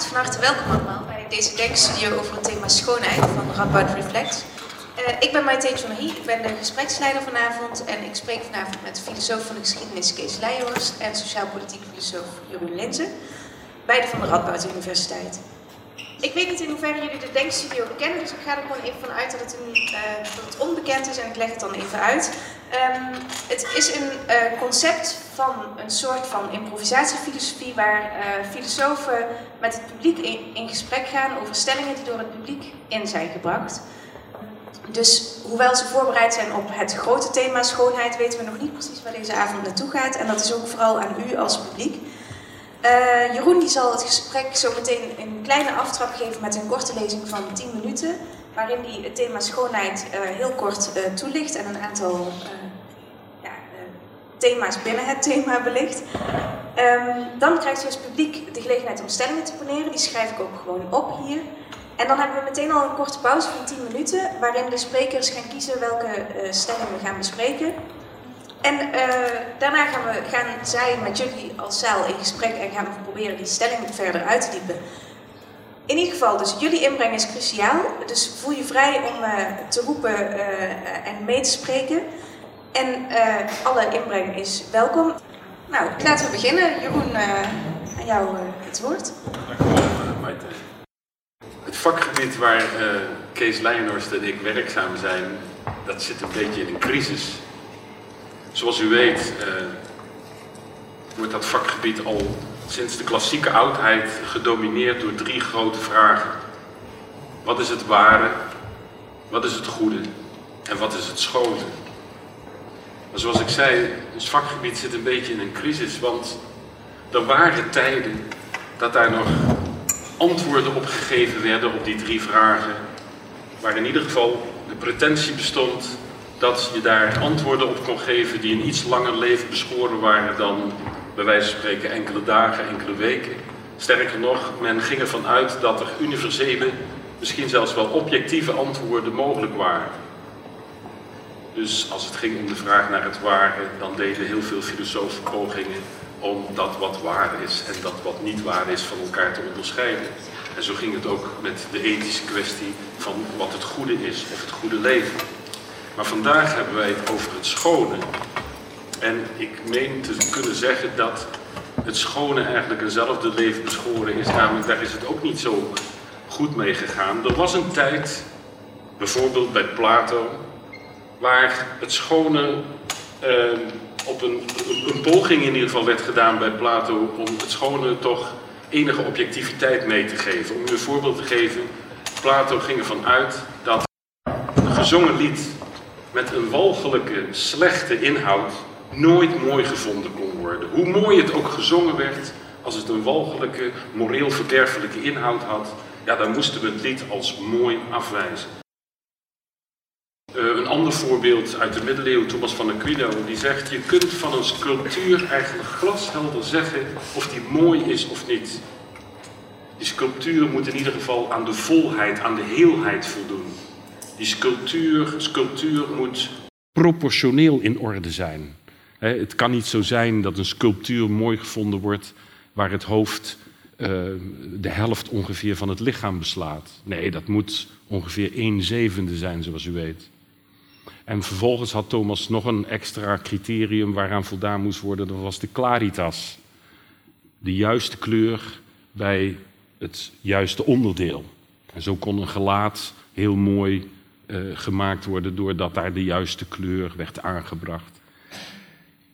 Van harte welkom allemaal bij deze denkstudio over het thema schoonheid van Radboud Reflect. Uh, ik ben Maite Jonahi, ik ben de gespreksleider vanavond en ik spreek vanavond met filosoof van de geschiedenis Kees Leijhorst en sociaal-politiek filosoof Jeroen Linzen, beide van de Radboud Universiteit. Ik weet niet in hoeverre jullie de denkstudio kennen, dus ik ga er gewoon even van uit dat het, uh, dat het onbekend is en ik leg het dan even uit. Um, het is een uh, concept van een soort van improvisatiefilosofie waar uh, filosofen met het publiek in, gesprek gaan over stellingen die door het publiek in zijn gebracht. Dus hoewel ze voorbereid zijn op het grote thema schoonheid, weten we nog niet precies waar deze avond naartoe gaat. En dat is ook vooral aan u als publiek. Uh, Jeroen die zal het gesprek zo meteen een kleine aftrap geven met een korte lezing van 10 minuten, waarin hij het thema schoonheid heel kort toelicht en een aantal thema's binnen het thema belicht. Um, dan krijgt u als publiek de gelegenheid om stellingen te poneren, die schrijf ik ook gewoon op hier. En dan hebben we meteen al een korte pauze van 10 minuten, waarin de sprekers gaan kiezen welke stellingen we gaan bespreken. En uh, daarna gaan, we, gaan zij met jullie als zaal in gesprek en gaan we proberen die stelling verder uit te diepen. In ieder geval, dus jullie inbreng is cruciaal. Dus voel je vrij om uh, te roepen en mee te spreken. En alle inbreng is welkom. Nou, laten we beginnen. Jeroen, aan jou het woord. Dankjewel, Maite. Het vakgebied waar Kees Leijenhorst en ik werkzaam zijn, dat zit een beetje in een crisis. Zoals u weet wordt dat vakgebied al sinds de klassieke oudheid gedomineerd door drie grote vragen. Wat is het ware? Wat is het goede? En wat is het schone? Maar zoals ik zei, het vakgebied zit een beetje in een crisis, want er waren tijden dat daar nog antwoorden op gegeven werden op die drie vragen, waar in ieder geval de pretentie bestond dat je daar antwoorden op kon geven die een iets langer leven beschoren waren dan bij wijze van spreken enkele dagen, enkele weken. Sterker nog, men ging ervan uit dat er universele, misschien zelfs wel objectieve antwoorden mogelijk waren. Dus als het ging om de vraag naar het ware, dan deden heel veel filosofen pogingen om dat wat waar is en dat wat niet waar is van elkaar te onderscheiden. En zo ging het ook met de ethische kwestie van wat het goede is of het goede leven. Maar vandaag hebben wij het over het schone. En ik meen te kunnen zeggen dat het schone eigenlijk eenzelfde leven beschoren is. Namelijk, daar is het ook niet zo goed mee gegaan. Er was een tijd, bijvoorbeeld bij Plato, waar het schone eh, op een, een poging in ieder geval werd gedaan bij Plato om het schone toch enige objectiviteit mee te geven. Om u een voorbeeld te geven, Plato ging ervan uit dat een gezongen lied met een walgelijke, slechte inhoud nooit mooi gevonden kon worden. Hoe mooi het ook gezongen werd, als het een walgelijke, moreel verderfelijke inhoud had, ja, dan moesten we het lied als mooi afwijzen. Uh, een ander voorbeeld uit de middeleeuwen, Thomas van Aquino, die zegt: Je kunt van een sculptuur eigenlijk glashelder zeggen of die mooi is of niet. Die sculptuur moet in ieder geval aan de volheid, aan de heelheid voldoen. Die sculptuur, sculptuur moet proportioneel in orde zijn. Het kan niet zo zijn dat een sculptuur mooi gevonden wordt waar het hoofd uh, de helft ongeveer van het lichaam beslaat. Nee, dat moet ongeveer een zevende zijn, zoals u weet. En vervolgens had Thomas nog een extra criterium waaraan voldaan moest worden. Dat was de claritas. De juiste kleur bij het juiste onderdeel. En zo kon een gelaat heel mooi uh, gemaakt worden doordat daar de juiste kleur werd aangebracht.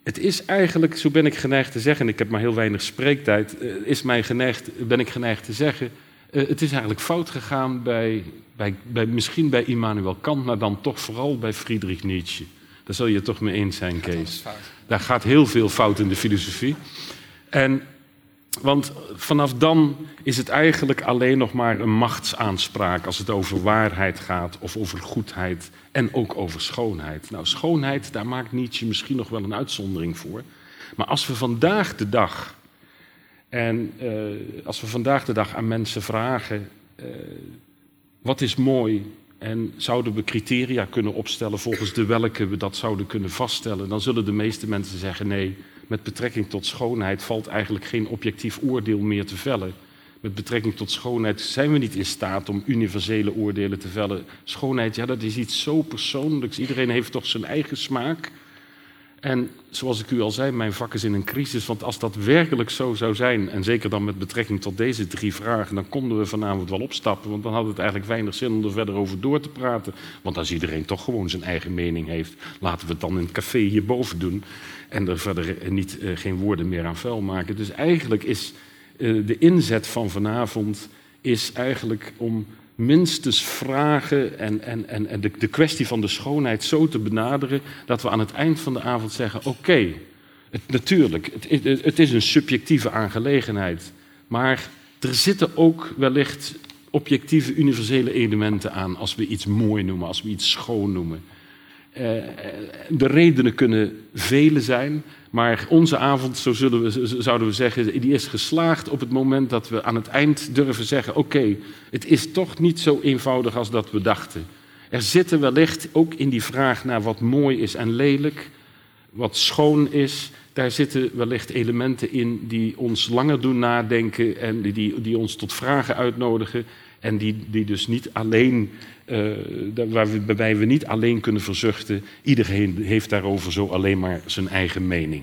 Het is eigenlijk, zo ben ik geneigd te zeggen, en ik heb maar heel weinig spreektijd, uh, is mij geneigd, ben ik geneigd te zeggen, uh, het is eigenlijk fout gegaan bij, bij, bij, misschien bij Immanuel Kant, maar dan toch vooral bij Friedrich Nietzsche. Daar zul je het toch mee eens zijn, Kees. Daar gaat heel veel fout in de filosofie. En want vanaf dan is het eigenlijk alleen nog maar een machtsaanspraak als het over waarheid gaat of over goedheid en ook over schoonheid. Nou, schoonheid, daar maakt Nietzsche misschien nog wel een uitzondering voor. Maar als we vandaag de dag, en uh, als we vandaag de dag aan mensen vragen, uh, wat is mooi en zouden we criteria kunnen opstellen volgens de welke we dat zouden kunnen vaststellen, dan zullen de meeste mensen zeggen nee met betrekking tot schoonheid valt eigenlijk geen objectief oordeel meer te vellen. met betrekking tot schoonheid zijn we niet in staat om universele oordelen te vellen. Schoonheid, ja, dat is iets zo persoonlijks. Iedereen heeft toch zijn eigen smaak. En zoals ik u al zei, mijn vak is in een crisis. Want als dat werkelijk zo zou zijn, en zeker dan met betrekking tot deze drie vragen, dan konden we vanavond wel opstappen. Want dan had het eigenlijk weinig zin om er verder over door te praten. Want als iedereen toch gewoon zijn eigen mening heeft, laten we het dan in het café hierboven doen. En er verder niet, uh, geen woorden meer aan vuil maken. Dus eigenlijk is uh, de inzet van vanavond is eigenlijk om minstens vragen en, en, en, en de, de, kwestie van de schoonheid zo te benaderen dat we aan het eind van de avond zeggen: oké, natuurlijk, het, het is een subjectieve aangelegenheid, maar er zitten ook wellicht objectieve universele elementen aan als we iets mooi noemen, als we iets schoon noemen. Uh, de redenen kunnen vele zijn, maar onze avond, zo zullen we, zouden we zeggen, die is geslaagd op het moment dat we aan het eind durven zeggen: oké, het is toch niet zo eenvoudig als dat we dachten. Er zitten wellicht ook in die vraag naar wat mooi is en lelijk, wat schoon is, daar zitten wellicht elementen in die ons langer doen nadenken en die, die ons tot vragen uitnodigen. En die, die dus niet alleen, uh, waarbij we niet alleen kunnen verzuchten, iedereen heeft daarover zo alleen maar zijn eigen mening.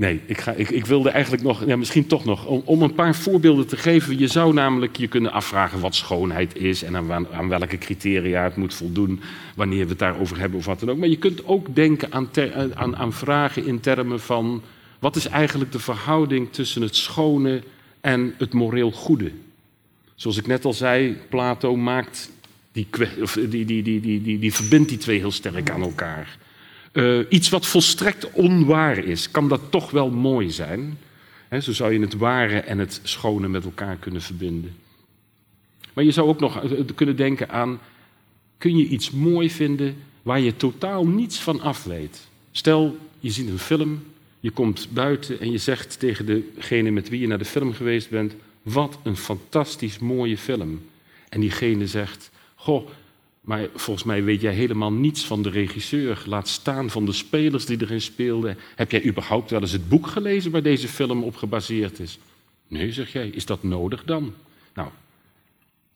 Nee, ik, ga, ik, ik, wilde eigenlijk nog, ja, misschien toch nog, om, om, een paar voorbeelden te geven. Je zou namelijk je kunnen afvragen wat schoonheid is en aan, aan, welke criteria het moet voldoen, wanneer we het daarover hebben of wat dan ook. Maar je kunt ook denken aan, aan, aan vragen in termen van wat is eigenlijk de verhouding tussen het schone en het moreel goede. Zoals ik net al zei, Plato maakt die, die, die, die, die, die, verbindt die twee heel sterk aan elkaar. Uh, iets wat volstrekt onwaar is, kan dat toch wel mooi zijn. Zo zou je het ware en het schone met elkaar kunnen verbinden. Maar je zou ook nog eh, kunnen denken aan: kun je iets mooi vinden waar je totaal niets van af weet? Stel, je ziet een film je komt buiten en je zegt tegen degene met wie je naar de film geweest bent: Wat een fantastisch mooie film. En diegene zegt: Goh, maar volgens mij weet jij helemaal niets van de regisseur. Laat staan van de spelers die erin speelden. Heb jij überhaupt wel eens het boek gelezen waar deze film op gebaseerd is? Nee, zeg jij. Is dat nodig dan? Nou,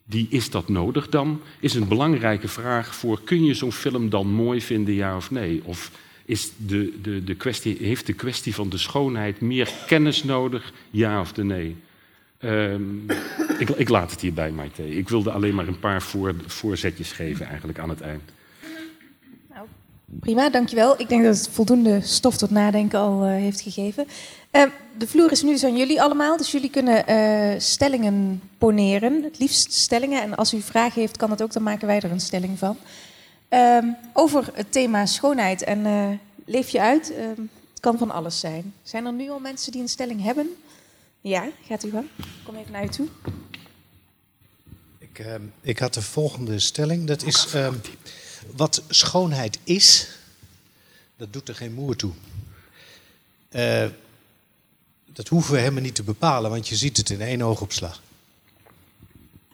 die is dat nodig dan? Is een belangrijke vraag voor: kun je zo'n film dan mooi vinden, ja of nee? Of is de, de, de kwestie, heeft de kwestie van de schoonheid meer kennis nodig, ja of de nee? Um, ik, ik, laat het hierbij, Maite. Ik wilde alleen maar een paar voor, voorzetjes geven eigenlijk aan het eind. Nou, prima, dankjewel. Ik denk dat het voldoende stof tot nadenken al uh, heeft gegeven. Uh, de vloer is nu dus aan jullie allemaal, dus jullie kunnen uh, stellingen poneren. Het liefst stellingen. En als u vragen heeft, kan het ook, dan maken wij er een stelling van. Um, over het thema schoonheid en uh, leef je uit. Um, het kan van alles zijn. Zijn er nu al mensen die een stelling hebben? Ja, gaat u wel. Kom even naar u toe. Ik, uh, ik had de volgende stelling. Dat is wat schoonheid is, dat doet er geen moer toe. Uh, dat hoeven we helemaal niet te bepalen, want je ziet het in één oogopslag.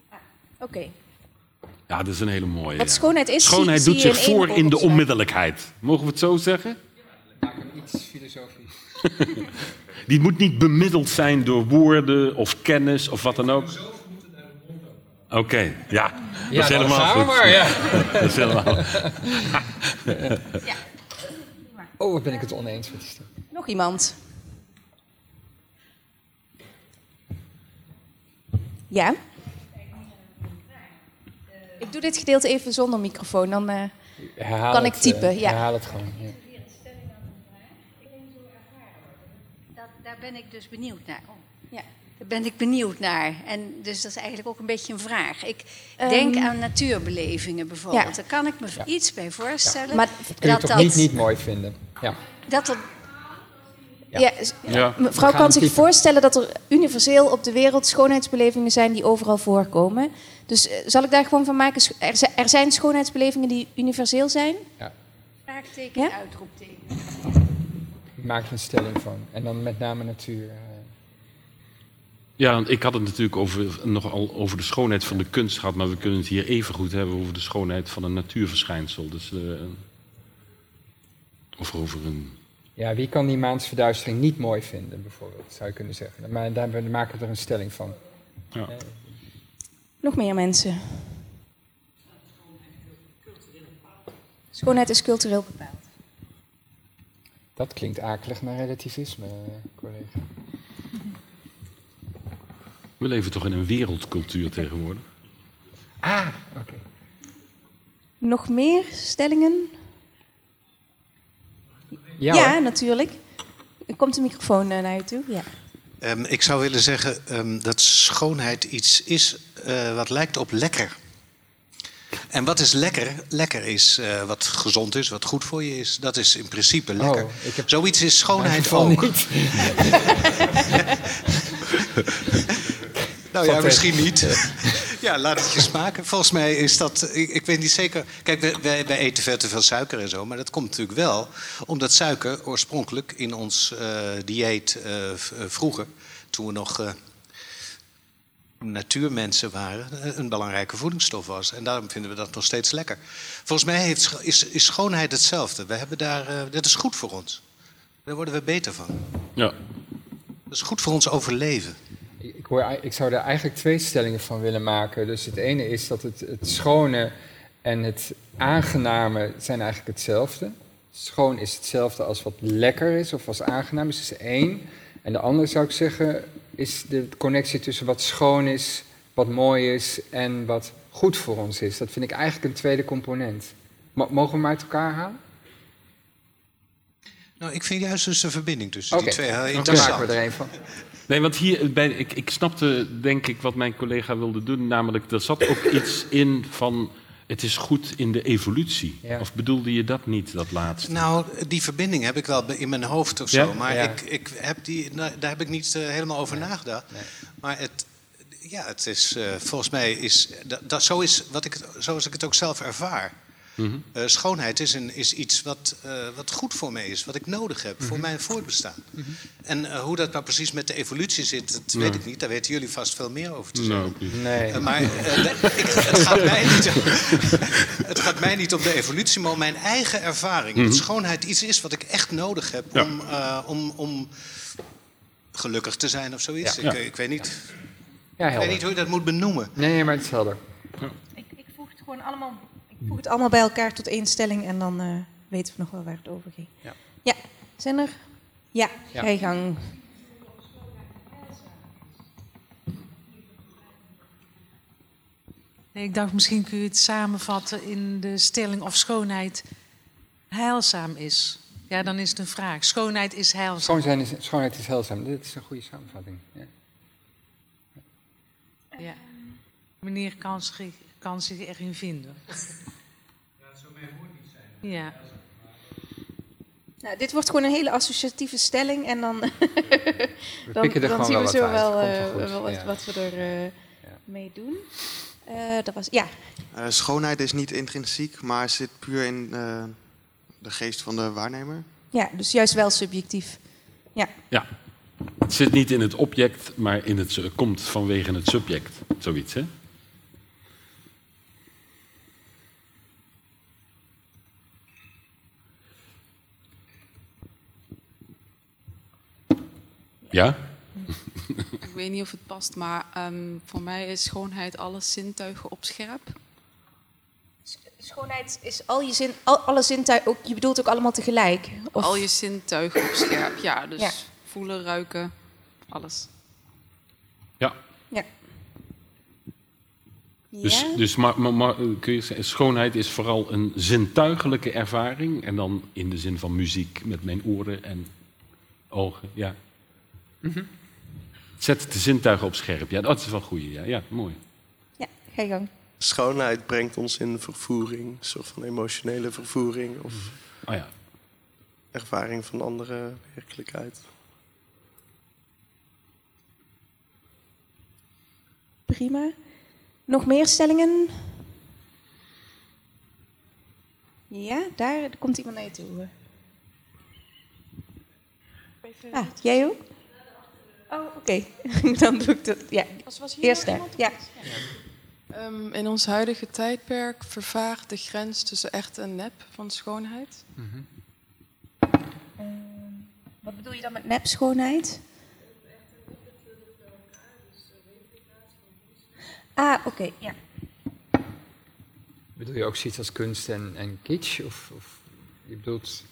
Ah, Oké. Okay. Ja, dat is een hele mooie. Wat schoonheid is. Schoonheid zie, doet zich voor in de onmiddellijkheid. Mogen we het zo zeggen? Ja, iets filosofisch. Die moet niet bemiddeld zijn door woorden of kennis of wat dan ook. Oké, okay, ja. Dat ja, is helemaal goed. Maar, ja. dat is helemaal. ja. Oh, wat ben ik het oneens met die Nog iemand? Ja? Ik doe dit gedeelte even zonder microfoon, dan uh, kan ik typen. Uh, ja. Herhaal het gewoon. Ja. Dat, daar ben ik dus benieuwd naar. Ja. Daar ben ik benieuwd naar. En dus dat is eigenlijk ook een beetje een vraag. Ik um, denk aan natuurbelevingen bijvoorbeeld. Ja. Daar kan ik me ja. iets bij voorstellen. Ja. Maar dat kun je dat toch dat, niet, niet mooi vinden. Ja. Dat er ja. Ja, Mevrouw kan zich voorstellen dat er universeel op de wereld schoonheidsbelevingen zijn die overal voorkomen. Dus uh, zal ik daar gewoon van maken? Er, er zijn schoonheidsbelevingen die universeel zijn? Ja. Vraagteken, ja? uitroepteken. Maak er een stelling van. En dan met name natuur. Uh... Ja, ik had het natuurlijk over, nogal over de schoonheid van de kunst gehad, maar we kunnen het hier even goed hebben over de schoonheid van een natuurverschijnsel. Dus, uh, of over een Ja, wie kan die maansverduistering niet mooi vinden, bijvoorbeeld, zou je kunnen zeggen. Maar daar maken we er een stelling van. Ja. Nog meer mensen. Schoonheid is cultureel bepaald. Dat klinkt akelig naar relativisme, collega. We leven toch in een wereldcultuur tegenwoordig? Ah, oké. Nog meer stellingen? Ja, ja natuurlijk. Er komt de microfoon eh, naar je toe. Ja. Um, ik zou willen zeggen um, dat schoonheid iets is uh, wat lijkt op lekker. En wat is lekker? Lekker is uh, wat gezond is, wat goed voor je is. Dat is in principe lekker. Oh, heb... Zoiets is schoonheid ook. Niet. nou ja, misschien niet. ja, laat het je smaken. Volgens mij is dat, ik, ik weet niet zeker. Kijk, wij, wij, eten veel te veel suiker en zo. Maar dat komt natuurlijk wel omdat suiker oorspronkelijk in ons uh, dieet uh, vroeger, toen we nog natuurmensen waren, een belangrijke voedingsstof was. En daarom vinden we dat nog steeds lekker. Volgens mij heeft, is, is schoonheid hetzelfde. We hebben daar, uh, dat is goed voor ons. Daar worden we beter van. Ja. Dat is goed voor ons overleven. Ik, hoor, ik zou daar eigenlijk twee stellingen van willen maken. Dus het ene is dat het, het schone en het aangename zijn eigenlijk hetzelfde. Schoon is hetzelfde als wat lekker is of wat aangenaam is. Dat is één. En de andere zou ik zeggen, is de connectie tussen wat schoon is, wat mooi is en wat goed voor ons is. Dat vind ik eigenlijk een tweede component. mogen we hem uit elkaar halen? Nou, ik vind juist dus de verbinding tussen die twee heel interessant. Dan maken we er een van. Nee, want hier, bij, ik, ik snapte denk ik wat mijn collega wilde doen. Namelijk, er zat ook iets in van het is goed in de evolutie. Of bedoelde je dat niet, dat laatste? Nou, die verbinding heb ik wel in mijn hoofd of zo. Maar Ik, ik heb die, nou, daar heb ik niet uh, helemaal over nagedacht. Nee. Maar het, ja, het is, uh, volgens mij is dat, dat, zo is wat ik, zoals ik het ook zelf ervaar. Uh, schoonheid is, een, is iets wat, uh, wat goed voor mij is, wat ik nodig heb voor mhm. mijn voortbestaan. Mhm. En uh, hoe dat nou precies met de evolutie zit, dat weet ik niet. Daar weten jullie vast veel meer over te zeggen. nee. maar ik, het, gaat mij niet, het gaat mij niet om de evolutie, maar om mijn eigen ervaring. Dat mhm. schoonheid iets is wat ik echt nodig heb ja. om, om, om gelukkig te zijn of zoiets. Ja. Ik, ik, weet niet, ja, ik weet niet hoe je dat moet benoemen. Nee, maar het is helder. Ik, ik voeg het gewoon allemaal voeg het allemaal bij elkaar tot één stelling en dan uh, weten we nog wel waar het over ging. Ja. ja. Zijn er? Ja, ja. gang. Nee, ik dacht misschien kun je het samenvatten in de stelling of schoonheid heilzaam is. Ja, dan is het een vraag. Schoonheid is heilzaam. Schoonheid is, schoonheid is heilzaam. Dit is een goede samenvatting. Ja. ja. Meneer kan zich, erin vinden. Ja. Nou, dit wordt gewoon een hele associatieve stelling en dan, dan, dan zien we zo wel, uh, wel wat, wat, we er uh, mee doen. Uh, dat was, ja. schoonheid is niet intrinsiek, maar zit puur in de geest van de waarnemer. Ja, dus juist wel subjectief. Ja. ja. Het zit niet in het object, maar in het, komt vanwege het subject. Zoiets, hè? Ja? Ik weet niet of het past, maar um, voor mij is schoonheid alle zintuigen op scherp. Schoonheid is al je zin, al, alle zintuigen, ook, je bedoelt ook allemaal tegelijk? Of? Al je zintuigen op scherp, ja. Dus ja. voelen, ruiken, alles. Ja. Ja. Dus, dus maar, maar, maar, kun je zeggen, schoonheid is vooral een zintuigelijke ervaring. En dan in de zin van muziek met mijn oren en ogen. Ja. Mm Zet de zintuigen op scherp. Ja, dat is wel goed. Ja, ja mooi. Ja, ga je gang. Schoonheid brengt ons in vervoering, een soort van emotionele vervoering of oh ja. ervaring van andere werkelijkheid. Prima. Nog meer stellingen? Ja, daar komt iemand naar je toe. Ah, jij ook? Oh, oké. Dan doe ik dat. Ja. Eerst daar. Ja. Um, in ons huidige tijdperk vervaagt de grens tussen echt en nep van schoonheid. Mm -hmm. bedoel je dan met nepschoonheid? Ah, oké, ja. Bedoel je ook zoiets als kunst en, en kitsch? Of, of je bedoelt...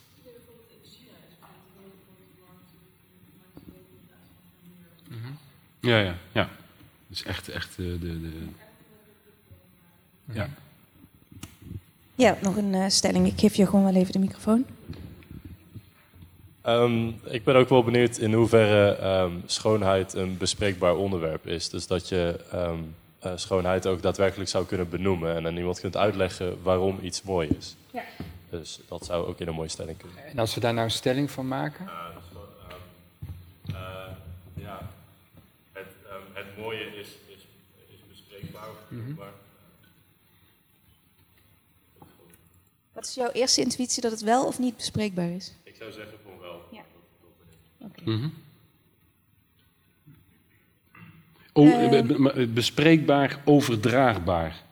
Mhm. Ja, ja, ja. Dus echt, echt de... de, de ja. Ja, nog een uh, stelling. Ik geef je gewoon wel even de microfoon. Um, ik ben ook wel benieuwd in hoeverre um, schoonheid een bespreekbaar onderwerp is. Dus dat je um, uh, schoonheid ook daadwerkelijk zou kunnen benoemen en aan iemand kunt uitleggen waarom iets mooi is. Ja. Dus dat zou ook in een mooie stelling kunnen. En als we daar nou een stelling van maken? Uh, ja, het, het, mooie is, is, is bespreekbaar. Mm -hmm. Wat is jouw eerste intuïtie dat het wel of niet bespreekbaar is? Ik zou zeggen van wel. Ja. Okay. Mm -hmm. O, uh, bespreekbaar, overdraagbaar.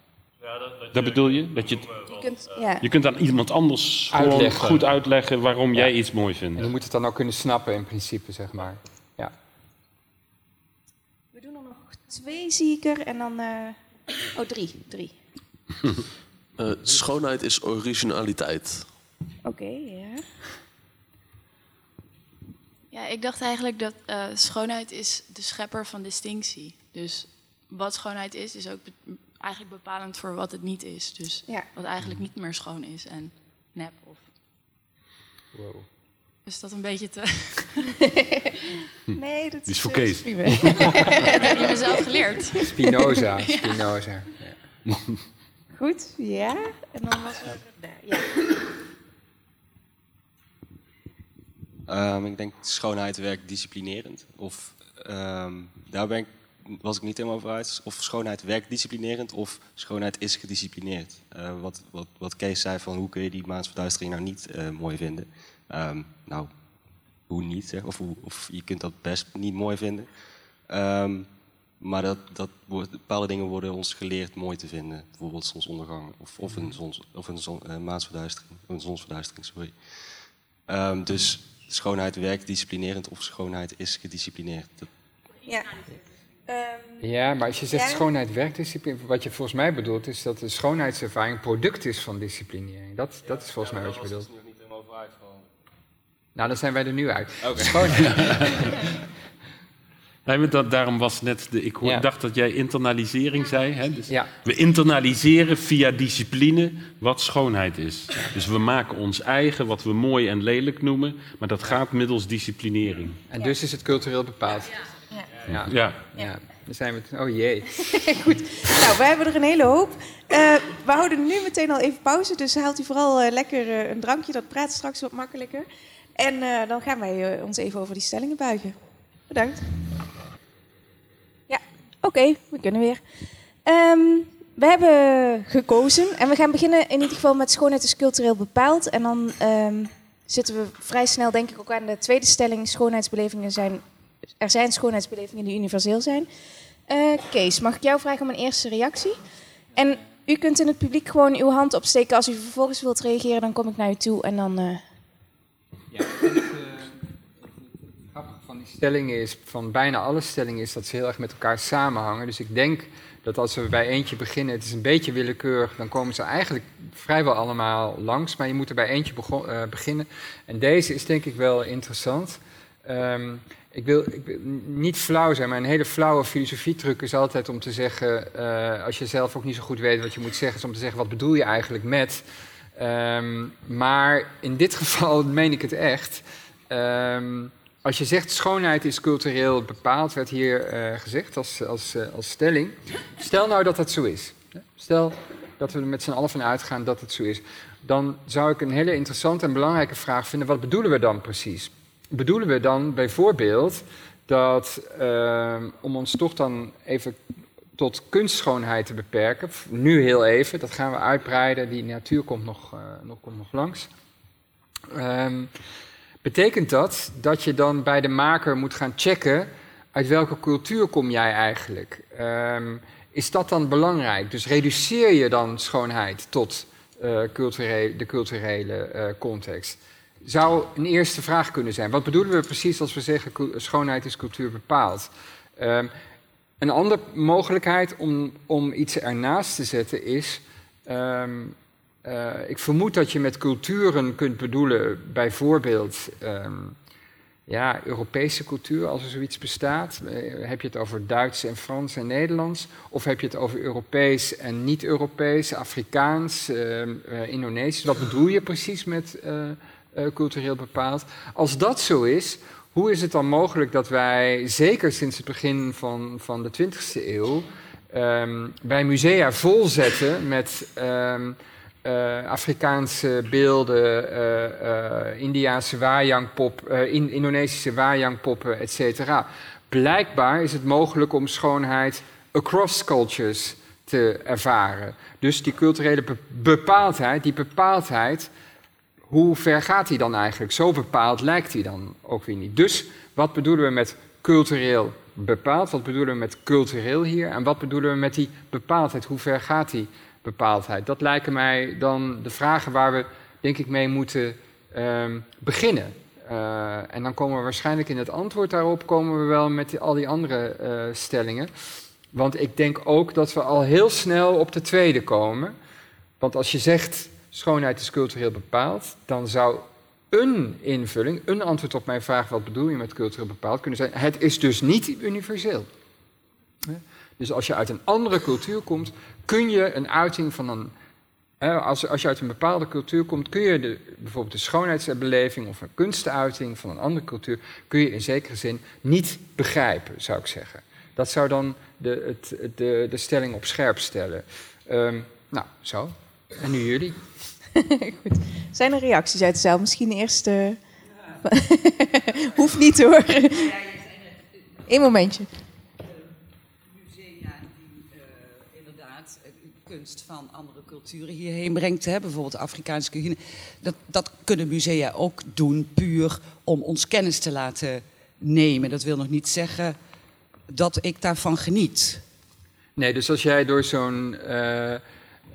Ja, dat, dat, dat bedoel je? Dat je, het, je, kunt, ja. je kunt aan iemand anders uitleggen. goed uitleggen waarom ja. jij iets mooi vindt. En je moet het dan ook kunnen snappen in principe, zeg maar. Ja. We doen er nog twee, zie ik er. En dan... Uh... Oh, drie. Drie. Uh, schoonheid is originaliteit. Oké, okay, ja. Ja, ik dacht eigenlijk dat uh, schoonheid is de schepper van distinctie. Dus wat schoonheid is, is ook be eigenlijk bepalend voor wat het niet is. Dus ja. wat eigenlijk niet meer schoon is en nep of... Wow. Is dat een beetje te... nee, dat is, is voor Kees. dat heb je mezelf geleerd. Spinoza, Spinoza. Ja. Goed, ja. En dan was er daar, ja. Um, ik denk schoonheid werkt disciplinerend. Of um, daar ben ik, was ik niet helemaal over uit. Of schoonheid werkt disciplinerend of schoonheid is gedisciplineerd. Uh, wat, wat, wat Kees zei van hoe kun je die maansverduistering nou niet uh, mooi vinden. Um, nou, hoe niet? Hè? Of, of je kunt dat best niet mooi vinden. maar dat, dat wordt, bepaalde dingen worden ons geleerd mooi te vinden. Bijvoorbeeld zonsondergang of, of een, zons, of een zon, uh, maansverduistering. Een zonsverduistering, sorry. dus schoonheid werkt disciplinerend of schoonheid is gedisciplineerd. Dat... Ja. Um, ja, maar als je zegt ja. schoonheid werkt disciplineerd, wat je volgens mij bedoelt is dat de schoonheidservaring product is van disciplinering. Dat, dat is volgens ja, mij wat je bedoelt. Daar was niet helemaal over uit van. Nou, dan zijn wij er nu uit. Okay. Schoonheid. Nee, dat, daarom was net de. Ik hoor, ja. dacht dat jij internalisering zei. Hè? Dus ja. We internaliseren via discipline wat schoonheid is. Ja. Dus we maken ons eigen wat we mooi en lelijk noemen, maar dat gaat middels disciplinering. En dus is het cultureel bepaald. Ja. ja. ja. Dan zijn we. Het, oh jee. Goed. Nou, we hebben er een hele hoop. Uh, we houden nu meteen al even pauze, dus haalt u vooral uh, lekker uh, een drankje, dat praat straks wat makkelijker. En dan gaan wij ons even over die stellingen buigen. Bedankt. Oké, okay, we kunnen weer. Um, we hebben gekozen en we gaan beginnen in ieder geval met schoonheid is cultureel bepaald. En dan um, zitten we vrij snel denk ik ook aan de tweede stelling. Schoonheidsbelevingen zijn, er zijn schoonheidsbelevingen die universeel zijn. Uh, Kees, mag ik jou vragen om een eerste reactie? En u kunt in het publiek gewoon uw hand opsteken. Als u vervolgens wilt reageren, dan kom ik naar u toe en dan... Uh... Ja, stellingen is, van bijna alle stellingen is dat ze heel erg met elkaar samenhangen. Dus ik denk dat als we bij eentje beginnen, het is een beetje willekeurig, dan komen ze eigenlijk vrijwel allemaal langs. Maar je moet er bij eentje uh, beginnen. En deze is denk ik wel interessant. Um, ik, wil, ik niet flauw zijn, maar een hele flauwe filosofietruc is altijd om te zeggen, uh, als je zelf ook niet zo goed weet wat je moet zeggen, is om te zeggen, wat bedoel je eigenlijk met? Um, maar in dit geval meen ik het echt. Um, als je zegt schoonheid is cultureel bepaald, werd hier uh, gezegd als, als, uh, als stelling. Stel nou dat dat zo is. Stel dat we er met z'n allen van uitgaan dat het zo is. Dan zou ik een hele interessante en belangrijke vraag vinden: wat bedoelen we dan precies? Bedoelen we dan bijvoorbeeld dat, uh, om ons toch dan even tot kunstschoonheid te beperken, nu heel even, dat gaan we uitbreiden, die natuur komt nog, nog, komt nog langs. Um, Betekent dat dat je dan bij de maker moet gaan checken uit welke cultuur kom jij eigenlijk? Um, is dat dan belangrijk? Dus reduceer je dan schoonheid tot uh, culturele, de culturele uh, context? zou een eerste vraag kunnen zijn. Wat bedoelen we precies als we zeggen schoonheid is cultuur bepaald? Um, een andere mogelijkheid om, om iets ernaast te zetten is. Um, uh, ik vermoed dat je met culturen kunt bedoelen, bijvoorbeeld. Um, ja, Europese cultuur, als er zoiets bestaat. Uh, heb je het over Duits en Frans en Nederlands? Of heb je het over Europees en niet-Europees, Afrikaans, uh, Indonesisch? Wat bedoel je precies met cultureel bepaald? Als dat zo is, hoe is het dan mogelijk dat wij, zeker sinds het begin van, van de 20e eeuw, um, bij musea volzetten met um, uh, Afrikaanse beelden, uh, uh, Indiaanse in, Indonesische wajangpoppen, et cetera. Blijkbaar is het mogelijk om schoonheid across cultures te ervaren. Dus die culturele bepaaldheid, die bepaaldheid hoe ver gaat hij dan eigenlijk? Zo bepaald lijkt hij dan ook weer niet. Dus wat bedoelen we met cultureel bepaald? Wat bedoelen we met cultureel hier? En wat bedoelen we met die bepaaldheid? Hoe ver gaat die bepaaldheid? Dat lijken mij dan de vragen waar we, denk ik, mee moeten um, beginnen. Uh, en dan komen we waarschijnlijk in het antwoord daarop komen we wel met al die andere uh, stellingen. Want ik denk ook dat we al heel snel op de tweede komen. Want als je zegt schoonheid is cultureel bepaald, dan zou een invulling, een antwoord op mijn vraag, wat bedoel je met cultureel bepaald, kunnen zijn, het is dus niet universeel. Dus als je uit een andere cultuur komt, kun je een uiting van een. Als, als je uit een bepaalde cultuur komt, kun je de, bijvoorbeeld de schoonheidsbeleving of een kunstuiting van een andere cultuur, kun je in zekere zin niet begrijpen, zou ik zeggen. Dat zou dan de, het, de, de stelling op scherp stellen. Um, nou, zo. En nu jullie. Goed. Zijn er reacties uit de zaal? Misschien eerst. Uh... Hoeft niet hoor. Eén momentje. Musea die uh, inderdaad kunst van andere culturen hierheen brengt, hè, bijvoorbeeld de Afrikaanse cuisine. Dat, dat kunnen musea ook doen, puur om ons kennis te laten nemen. Dat wil nog niet zeggen dat ik daarvan geniet. Nee, dus als jij door zo'n. Uh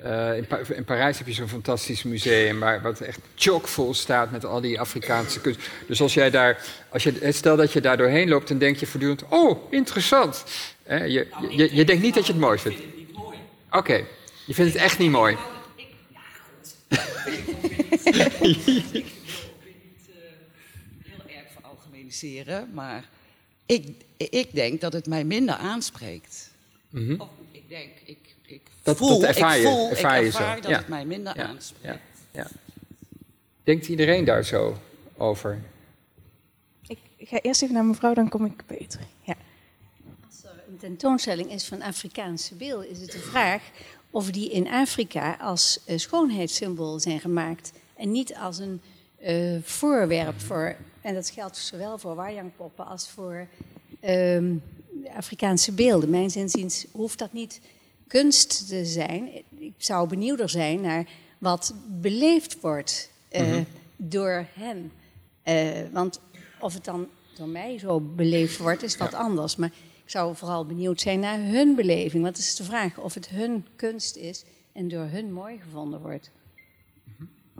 uh, in, pa in, Parijs heb je zo'n fantastisch museum waar wat echt chockvol staat met al die Afrikaanse kunst. Dus als jij daar, als je, stel dat je daar doorheen loopt, dan denk je voortdurend: oh, interessant. Eh, je, nou, je, je, denkt niet dat je het mooi vindt. Ik vind het niet mooi. Oké, okay. je vindt het echt niet mooi. Ik, ja, goed. ik wil niet heel erg veralgemeniseren, maar ik, ik denk dat het mij minder aanspreekt. Mm -hmm. Of ik denk, ik dat, voel, dat ervaar je, ik voel, ervaar ik ervaar je zo. dat het mij minder ja. aanspreekt. Ja. Denkt iedereen daar zo over? Ik, ik, ga eerst even naar mevrouw, dan kom ik beter. Ja. Als er een tentoonstelling is van Afrikaanse beelden, is het de vraag of die in Afrika als uh, schoonheidssymbool zijn gemaakt en niet als een uh, voorwerp voor, en dat geldt zowel voor wajangpoppen als voor um, Afrikaanse beelden. Mijn zinziens hoeft dat niet kunst te zijn. Ik zou benieuwder zijn naar wat beleefd wordt uh, mm -hmm. door hen. Uh, want of het dan door mij zo beleefd wordt, is wat ja. anders. Maar ik zou vooral benieuwd zijn naar hun beleving. Wat is de vraag of het hun kunst is en door hun mooi gevonden wordt.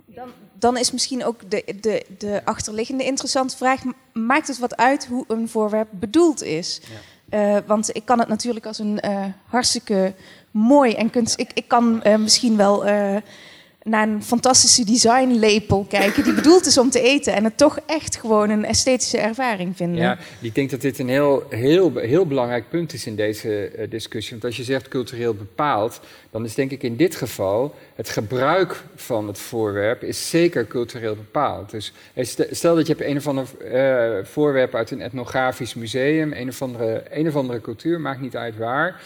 Dan, dan, is misschien ook de, de, de achterliggende interessante vraag: maakt het wat uit hoe een voorwerp bedoeld is? Ja. Uh, want ik kan het natuurlijk als een uh, hartstikke mooi en kunst. Ik, ik kan uh, misschien wel naar een fantastische designlepel kijken die bedoeld is om te eten en het toch echt gewoon een esthetische ervaring vinden. Ja, ik denk dat dit een heel, heel, heel belangrijk punt is in deze uh, discussie. Want als je zegt cultureel bepaald, dan is denk ik in dit geval het gebruik van het voorwerp is zeker cultureel bepaald. Dus stel dat je hebt een of ander voorwerp uit een etnografisch museum, een of andere, een of andere cultuur, maakt niet uit waar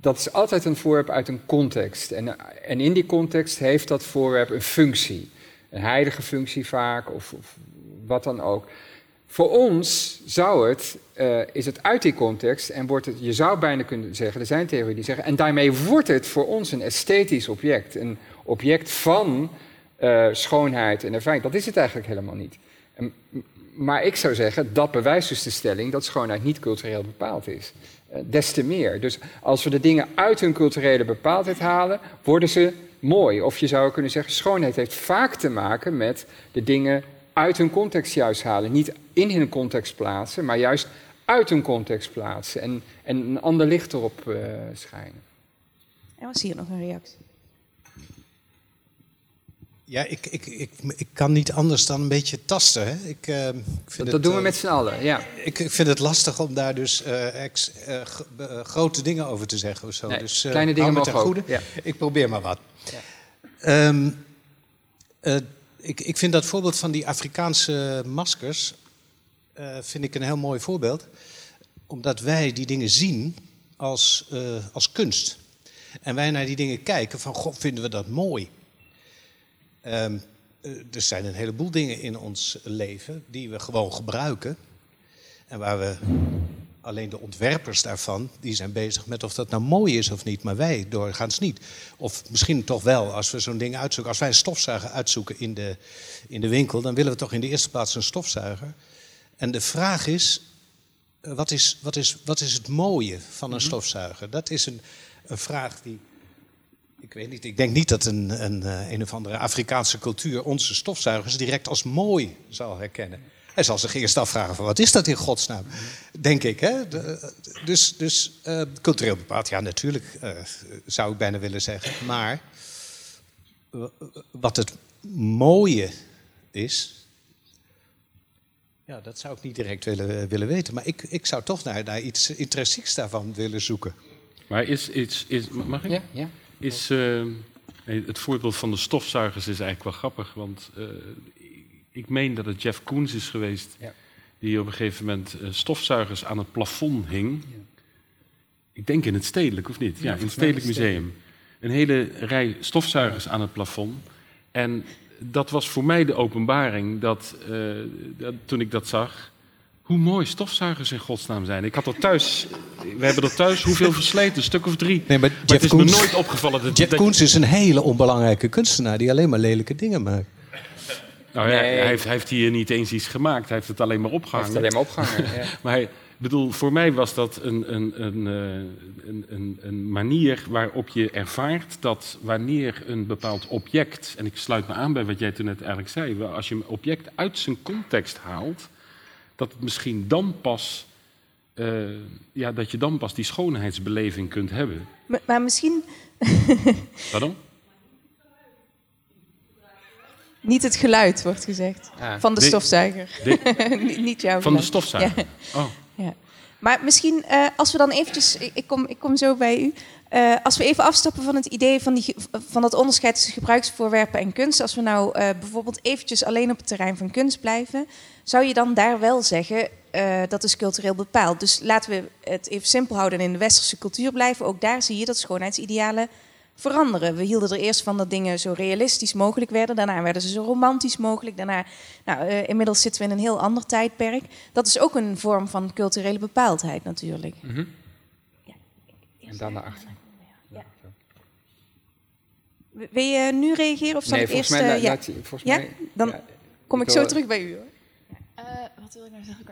dat is altijd een voorwerp uit een context. En, en in die context heeft dat voorwerp een functie. Een heilige functie vaak, of, of wat dan ook. Voor ons zou het, uh, is het uit die context en wordt het, je zou bijna kunnen zeggen, er zijn theorieën die zeggen, en daarmee wordt het voor ons een esthetisch object. Een object van uh, schoonheid en ervaring. Dat is het eigenlijk helemaal niet. Maar ik zou zeggen, dat bewijst dus de stelling dat schoonheid niet cultureel bepaald is. Eh, des te meer. Dus als we de dingen uit hun culturele bepaaldheid halen, worden ze mooi. Of je zou kunnen zeggen, schoonheid heeft vaak te maken met de dingen uit hun context juist halen. Niet in hun context plaatsen, maar juist uit hun context plaatsen. En, en een ander licht erop uh, schijnen. En was hier nog een reactie? Ja, ik, ik, ik, ik kan niet anders dan een beetje tasten. Hè? Ik, uh, ik vind dat, dat doen we met z'n allen, ja. Ik, ik vind het lastig om daar dus uh, ex, uh, grote dingen over te zeggen of zo. Nee, dus, kleine dingen mogen goede. Ja. Ik probeer maar wat. Ja. Um, ik, ik vind dat voorbeeld van die Afrikaanse maskers vind ik een heel mooi voorbeeld. Omdat wij die dingen zien als, als kunst. En wij naar die dingen kijken van, god, vinden we dat mooi. Um, er zijn een heleboel dingen in ons leven die we gewoon gebruiken. En waar we alleen de ontwerpers daarvan, die zijn bezig met of dat nou mooi is of niet. Maar wij doorgaans niet. Of misschien toch wel, als we zo'n ding uitzoeken. Als wij een stofzuiger uitzoeken in de, in de winkel, dan willen we toch in de eerste plaats een stofzuiger. En de vraag is, eh, wat is, wat is, wat is het mooie van een mm -hmm. stofzuiger? Dat is een, een vraag die ik weet niet, ik denk niet dat een, een, eh, een of andere Afrikaanse cultuur onze stofzuigers direct als mooi zal herkennen. Hij zal zich eerst afvragen van wat is dat in godsnaam, denk ik. Hè? De, dus dus uh, cultureel bepaald, ja natuurlijk uh, zou ik bijna willen zeggen. Maar wat het mooie is, ja, dat zou ik niet direct willen, willen weten. Maar ik, ik zou toch naar, naar iets intrinsieks daarvan willen zoeken. Maar is iets, is, mag ik? Ja, ja is uh, het voorbeeld van de stofzuigers is eigenlijk wel grappig. Want uh, ik meen dat het Jeff Koens is geweest ja. die op een gegeven moment uh, stofzuigers aan het plafond hing. Ja. Ik denk in het Stedelijk, of niet? Ja, in het Stedelijk Museum. Een hele rij stofzuigers aan het plafond. En dat was voor mij de openbaring dat, dat toen ik dat zag hoe mooi stofzuigers in godsnaam zijn. Ik had er thuis, we hebben er thuis hoeveel versleten, een stuk of drie. Nee, maar, maar het is Koens, me nooit opgevallen. Dat, Jeff dat Koens is een hele onbelangrijke kunstenaar die alleen maar lelijke dingen maakt. Nou ja, nee. hij, heeft, hij heeft hier niet eens iets gemaakt, hij heeft het alleen maar opgehangen. Hij heeft het alleen maar opgehangen, ja. maar hij, bedoel, voor mij was dat een, een, een, een, een, een manier waarop je ervaart dat wanneer een bepaald object, en ik sluit me aan bij wat jij toen net eigenlijk zei, als je een object uit zijn context haalt, dat het misschien dan pas, uh, ja, dat je dan pas die schoonheidsbeleving kunt hebben. Maar, maar misschien. Pardon? Niet het geluid wordt gezegd. Ah, van de, de stofzuiger. De, niet jouw Van geluid. de stofzuiger. Ja. Oh. Ja. Maar misschien, uh, als we dan eventjes, ik kom, ik kom zo bij u. Uh, als we even afstappen van het idee van, die, van dat onderscheid tussen gebruiksvoorwerpen en kunst. Als we nou uh, bijvoorbeeld eventjes alleen op het terrein van kunst blijven. Zou je dan daar wel zeggen, dat is cultureel bepaald. Dus laten we het even simpel houden en in de westerse cultuur blijven. Ook daar zie je dat schoonheidsidealen veranderen. We hielden er eerst van dat dingen zo realistisch mogelijk werden. Daarna werden ze zo romantisch mogelijk. Daarna, nou, uh, inmiddels zitten we in een heel ander tijdperk. Dat is ook een vorm van culturele bepaaldheid natuurlijk. Mm -hmm. ja, en dan naar achter. Ja. Wil je nu reageren of zal nee, ik eerst... Mij, uh, ja, laat, volgens ja? Mij, dan ja, kom ik, ik zo terug bij u. Hoor. Uh, wat wil ik nou zeggen?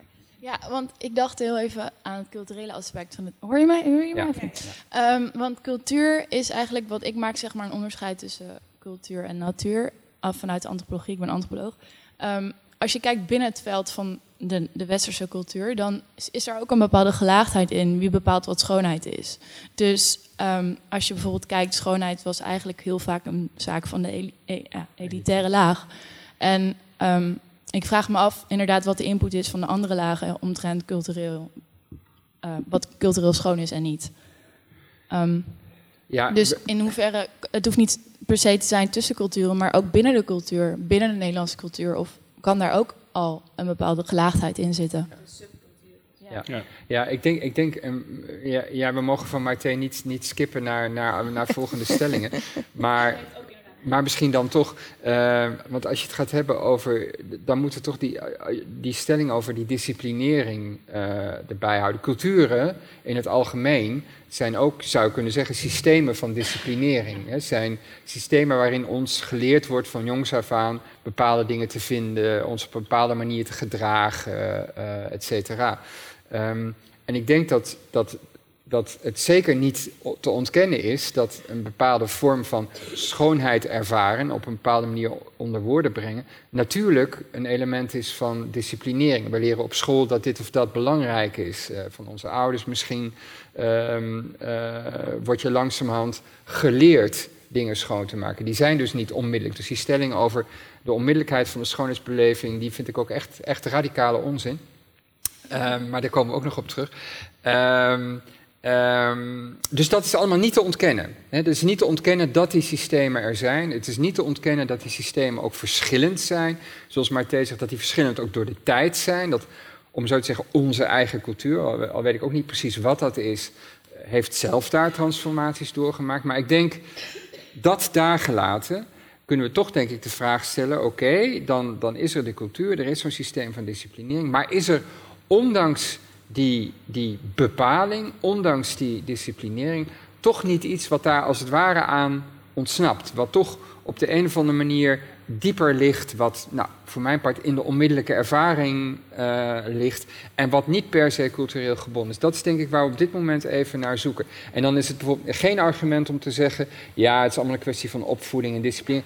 Ja, want ik dacht heel even aan het culturele aspect van het. Hoor je mij? Hoor je mij? Ja. Um, want cultuur is eigenlijk wat ik maak, zeg maar, een onderscheid tussen cultuur en natuur. Af vanuit de antropologie, ik ben antropoloog. Um, als je kijkt binnen het veld van de, de westerse cultuur, dan is, is, er ook een bepaalde gelaagdheid in wie bepaalt wat schoonheid is. Dus um, als je bijvoorbeeld kijkt, schoonheid was eigenlijk heel vaak een zaak van de el, e, elitaire laag. En um, ik vraag me af inderdaad wat de input is van de andere lagen omtrent cultureel, uh, wat cultureel schoon is en niet. Um, ja, dus in hoeverre, het hoeft niet per se te zijn tussen culturen, maar ook binnen de cultuur, binnen de Nederlandse cultuur, of kan daar ook al een bepaalde gelaagdheid in zitten? Ja, ja. ja ik denk, ik denk um, ja, ja, we mogen van Martijn niet, niet skippen naar, naar, naar volgende stellingen. Maar maar misschien dan toch, uh, want als je het gaat hebben over, dan moeten we toch die, die stelling over die disciplinering uh, erbij houden. Culturen in het algemeen zijn ook, zou je kunnen zeggen, systemen van disciplinering. Het zijn systemen waarin ons geleerd wordt van jongs af aan bepaalde dingen te vinden, ons op een bepaalde manier te gedragen, uh, et cetera. Um, en ik denk dat, dat dat het zeker niet te ontkennen is dat een bepaalde vorm van schoonheid ervaren, op een bepaalde manier onder woorden brengen, natuurlijk een element is van disciplinering. We leren op school dat dit of dat belangrijk is. Uh, van onze ouders misschien um, uh, word je langzamerhand geleerd dingen schoon te maken. Die zijn dus niet onmiddellijk. Dus die stelling over de onmiddellijkheid van de schoonheidsbeleving, die vind ik ook echt, echt radicale onzin. Um, maar daar komen we ook nog op terug. Um, Um, dus dat is allemaal niet te ontkennen. Het is niet te ontkennen dat die systemen er zijn. Het is niet te ontkennen dat die systemen ook verschillend zijn. Zoals Marté zegt, dat die verschillend ook door de tijd zijn. Dat, om zo te zeggen, onze eigen cultuur, al, weet ik ook niet precies wat dat is, heeft zelf daar transformaties doorgemaakt. Maar ik denk, dat daar gelaten, kunnen we toch denk ik de vraag stellen, oké, dan, dan is er de cultuur, er is zo'n systeem van disciplinering, maar is er ondanks die, die bepaling, ondanks die disciplinering, toch niet iets wat daar als het ware aan ontsnapt. Wat toch op de een of andere manier dieper ligt, wat nou, voor mijn part in de onmiddellijke ervaring uh, ligt en wat niet per se cultureel gebonden is. Dat is denk ik waar we op dit moment even naar zoeken. En dan is het bijvoorbeeld geen argument om te zeggen, ja, het is allemaal een kwestie van opvoeding en discipline.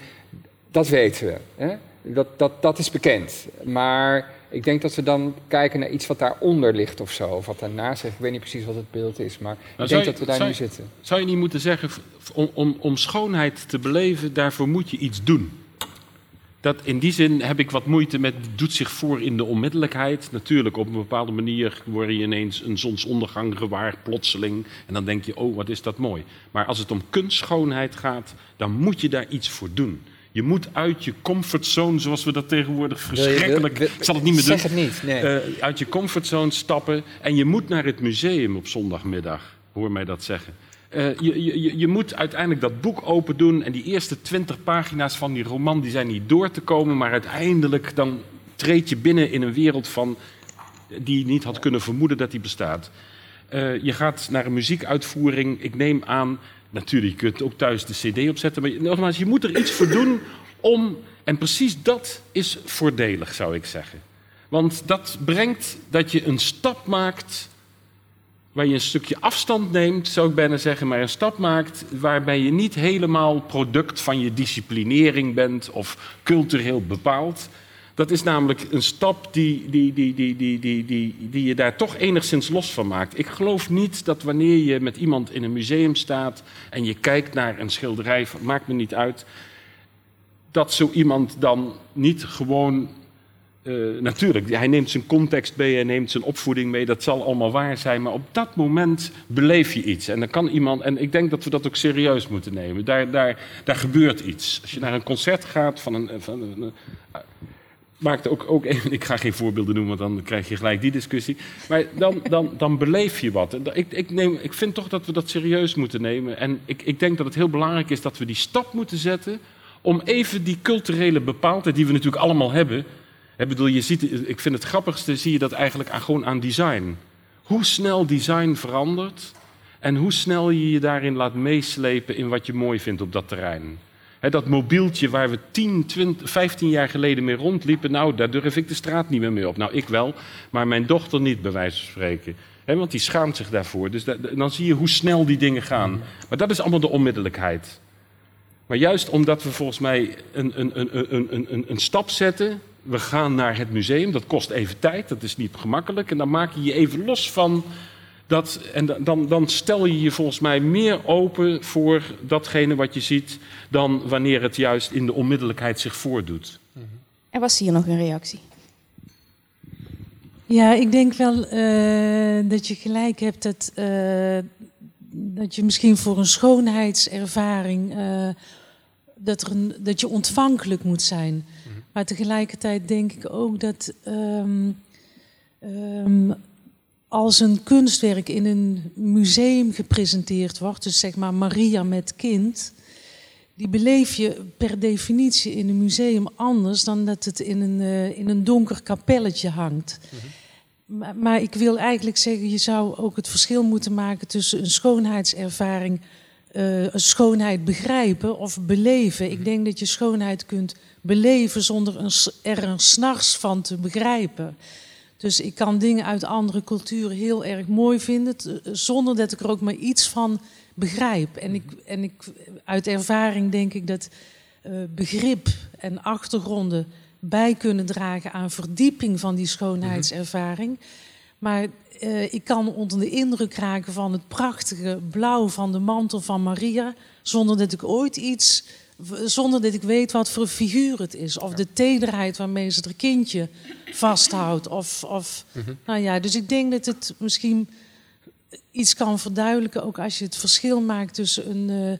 Dat weten we. Hè? Dat, dat, dat is bekend. Maar ik denk dat we dan kijken naar iets wat daaronder ligt of zo. Of wat daarnaast zegt. Ik weet niet precies wat het beeld is, maar ik denk dat we daar nu zitten. Zou je niet moeten zeggen, om, om, om schoonheid te beleven, daarvoor moet je iets doen? Dat, in die zin heb ik wat moeite met, doet zich voor in de onmiddellijkheid. Natuurlijk, op een bepaalde manier word je ineens een zonsondergang gewaar, plotseling. En dan denk je, oh, wat is dat mooi. Maar als het om kunstschoonheid gaat, dan moet je daar iets voor doen. Je moet uit je comfortzone, zoals we dat tegenwoordig verschrikkelijk... ik zal het niet meer doen. Zeg het niet, nee. Uh, uit je comfortzone stappen. En je moet naar het museum op zondagmiddag. Hoor mij dat zeggen. Uh, je, je, je moet uiteindelijk dat boek open doen. En die eerste twintig pagina's van die roman die zijn niet door te komen. Maar uiteindelijk dan treed je binnen in een wereld van, die je niet had kunnen vermoeden dat die bestaat. Uh, je gaat naar een muziekuitvoering. Ik neem aan Natuurlijk, je kunt ook thuis de cd opzetten. Maar nogmaals, je moet er iets voor doen om... En precies dat is voordelig, zou ik zeggen. Want dat brengt dat je een stap maakt... waar je een stukje afstand neemt, zou ik bijna zeggen... maar een stap maakt waarbij je niet helemaal product van je disciplinering bent... of cultureel bepaald... Dat is namelijk een stap die, die, die, die, die, die, die, die je daar toch enigszins los van maakt. Ik geloof niet dat wanneer je met iemand in een museum staat en je kijkt naar een schilderij, maakt me niet uit, dat zo iemand dan niet gewoon. Uh, natuurlijk, hij neemt zijn context mee, hij neemt zijn opvoeding mee, dat zal allemaal waar zijn, maar op dat moment beleef je iets. En dan kan iemand, en ik denk dat we dat ook serieus moeten nemen, daar, daar, daar gebeurt iets. Als je naar een concert gaat van een, van een maakt ook, ook even, ik ga geen voorbeelden noemen, want dan krijg je gelijk die discussie. Maar dan, dan, dan beleef je wat. Ik, ik, neem, ik vind toch dat we dat serieus moeten nemen. En ik, ik denk dat het heel belangrijk is dat we die stap moeten zetten om even die culturele bepaaldheid, die we natuurlijk allemaal hebben. Ik bedoel, je ziet, ik vind het grappigste, zie je dat eigenlijk aan, gewoon aan design. Hoe snel design verandert en hoe snel je je daarin laat meeslepen in wat je mooi vindt op dat terrein dat mobieltje waar we 10, 20, 15 jaar geleden mee rondliepen, nou, daar durf ik de straat niet meer mee op. Nou, ik wel, maar mijn dochter niet, bij wijze van spreken. want die schaamt zich daarvoor. Dus dan zie je hoe snel die dingen gaan. Maar dat is allemaal de onmiddellijkheid. Maar juist omdat we volgens mij een, een, een, een, stap zetten. We gaan naar het museum, dat kost even tijd, dat is niet gemakkelijk. En dan maak je je even los van dat, en dan, dan stel je je volgens mij meer open voor datgene wat je ziet, dan wanneer het juist in de onmiddellijkheid zich voordoet. Er was hier nog een reactie. Ja, ik denk wel uh, dat je gelijk hebt dat, uh, dat je misschien voor een schoonheidservaring uh, dat, er een, dat je ontvankelijk moet zijn. Mm -hmm. Maar tegelijkertijd denk ik ook dat um, um, als een kunstwerk in een museum gepresenteerd wordt, dus zeg maar Maria met kind, die beleef je per definitie in een museum anders dan dat het in een, uh, in een donker kapelletje hangt. Mhm. maar, maar, ik wil eigenlijk zeggen, je zou ook het verschil moeten maken tussen een schoonheidservaring, uh, een schoonheid begrijpen of beleven. Ik mhm. denk dat je schoonheid kunt beleven zonder een, er een s'nachts van te begrijpen. Dus ik kan dingen uit andere culturen heel erg mooi vinden, zonder dat ik er ook maar iets van begrijp. En, ik, en ik, uit ervaring denk ik dat uh, begrip en achtergronden bij kunnen dragen aan verdieping van die schoonheidservaring. Maar uh, ik kan onder de indruk raken van het prachtige blauw van de mantel van Maria, zonder dat ik ooit iets, zonder dat ik weet wat voor figuur het is. Of de tederheid waarmee ze het kindje vasthoudt. Of, of, mm nou ja, dus ik denk dat het misschien iets kan verduidelijken, ook als je het verschil maakt tussen een. Uh,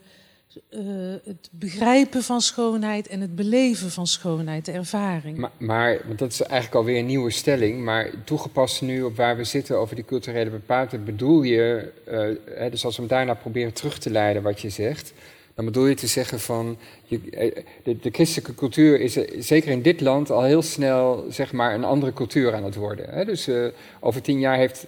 uh, het begrijpen van schoonheid en het beleven van schoonheid, de ervaring. Maar, maar want dat is eigenlijk alweer een nieuwe stelling, maar toegepast nu op waar we zitten over die culturele bepaaldheid, bedoel je, uh, hè, dus als we hem daarna proberen terug te leiden wat je zegt, dan bedoel je te zeggen van, je, de, de, christelijke cultuur is zeker in dit land al heel snel zeg maar een andere cultuur aan het worden. Hè? Dus uh, over tien jaar heeft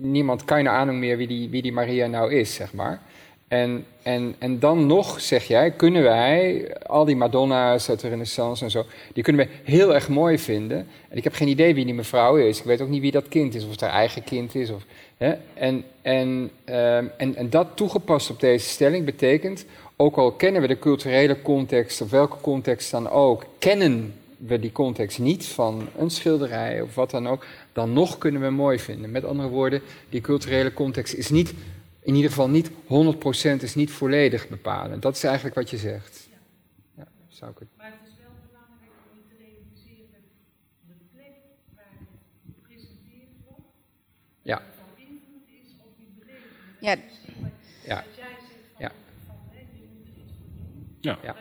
niemand keine ahnung meer wie die, wie die Maria nou is, zeg maar. En, en, en dan nog, zeg jij, kunnen wij al die Madonna's uit de Renaissance en zo, die kunnen we heel erg mooi vinden. En ik heb geen idee wie die mevrouw is. Ik weet ook niet wie dat kind is, of het haar eigen kind is. Of, hè? En, en, um, en, en dat toegepast op deze stelling betekent, ook al kennen we de culturele context, of welke context dan ook, kennen we die context niet van een schilderij of wat dan ook, dan nog kunnen we mooi vinden. Met andere woorden, die culturele context is niet in ieder geval niet 100% is niet volledig bepalend. Dat is eigenlijk wat je zegt. Ja, zou ik het... Maar het is wel belangrijk om te realiseren dat de plek waar het gepresenteerd wordt, ja. van invloed is op die beleving. Ja. Ja. Museum ja.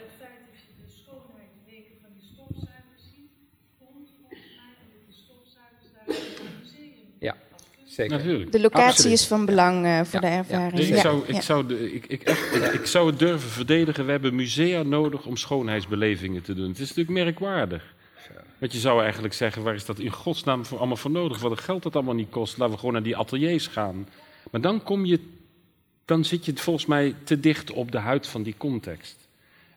Zeker. Natuurlijk. De locatie Absoluut. is van belang uh, voor ja. de ervaring. Dus ik, zou, ik, zou de, ik, ik, echt, ik, ik, zou het durven verdedigen. We hebben musea nodig om schoonheidsbelevingen te doen. Het is natuurlijk merkwaardig. Want je zou eigenlijk zeggen, waar is dat in godsnaam voor, allemaal voor nodig? Wat het geld dat allemaal niet kost. Laten we gewoon naar die ateliers gaan. Maar dan, kom je, dan zit je volgens mij te dicht op de huid van die context.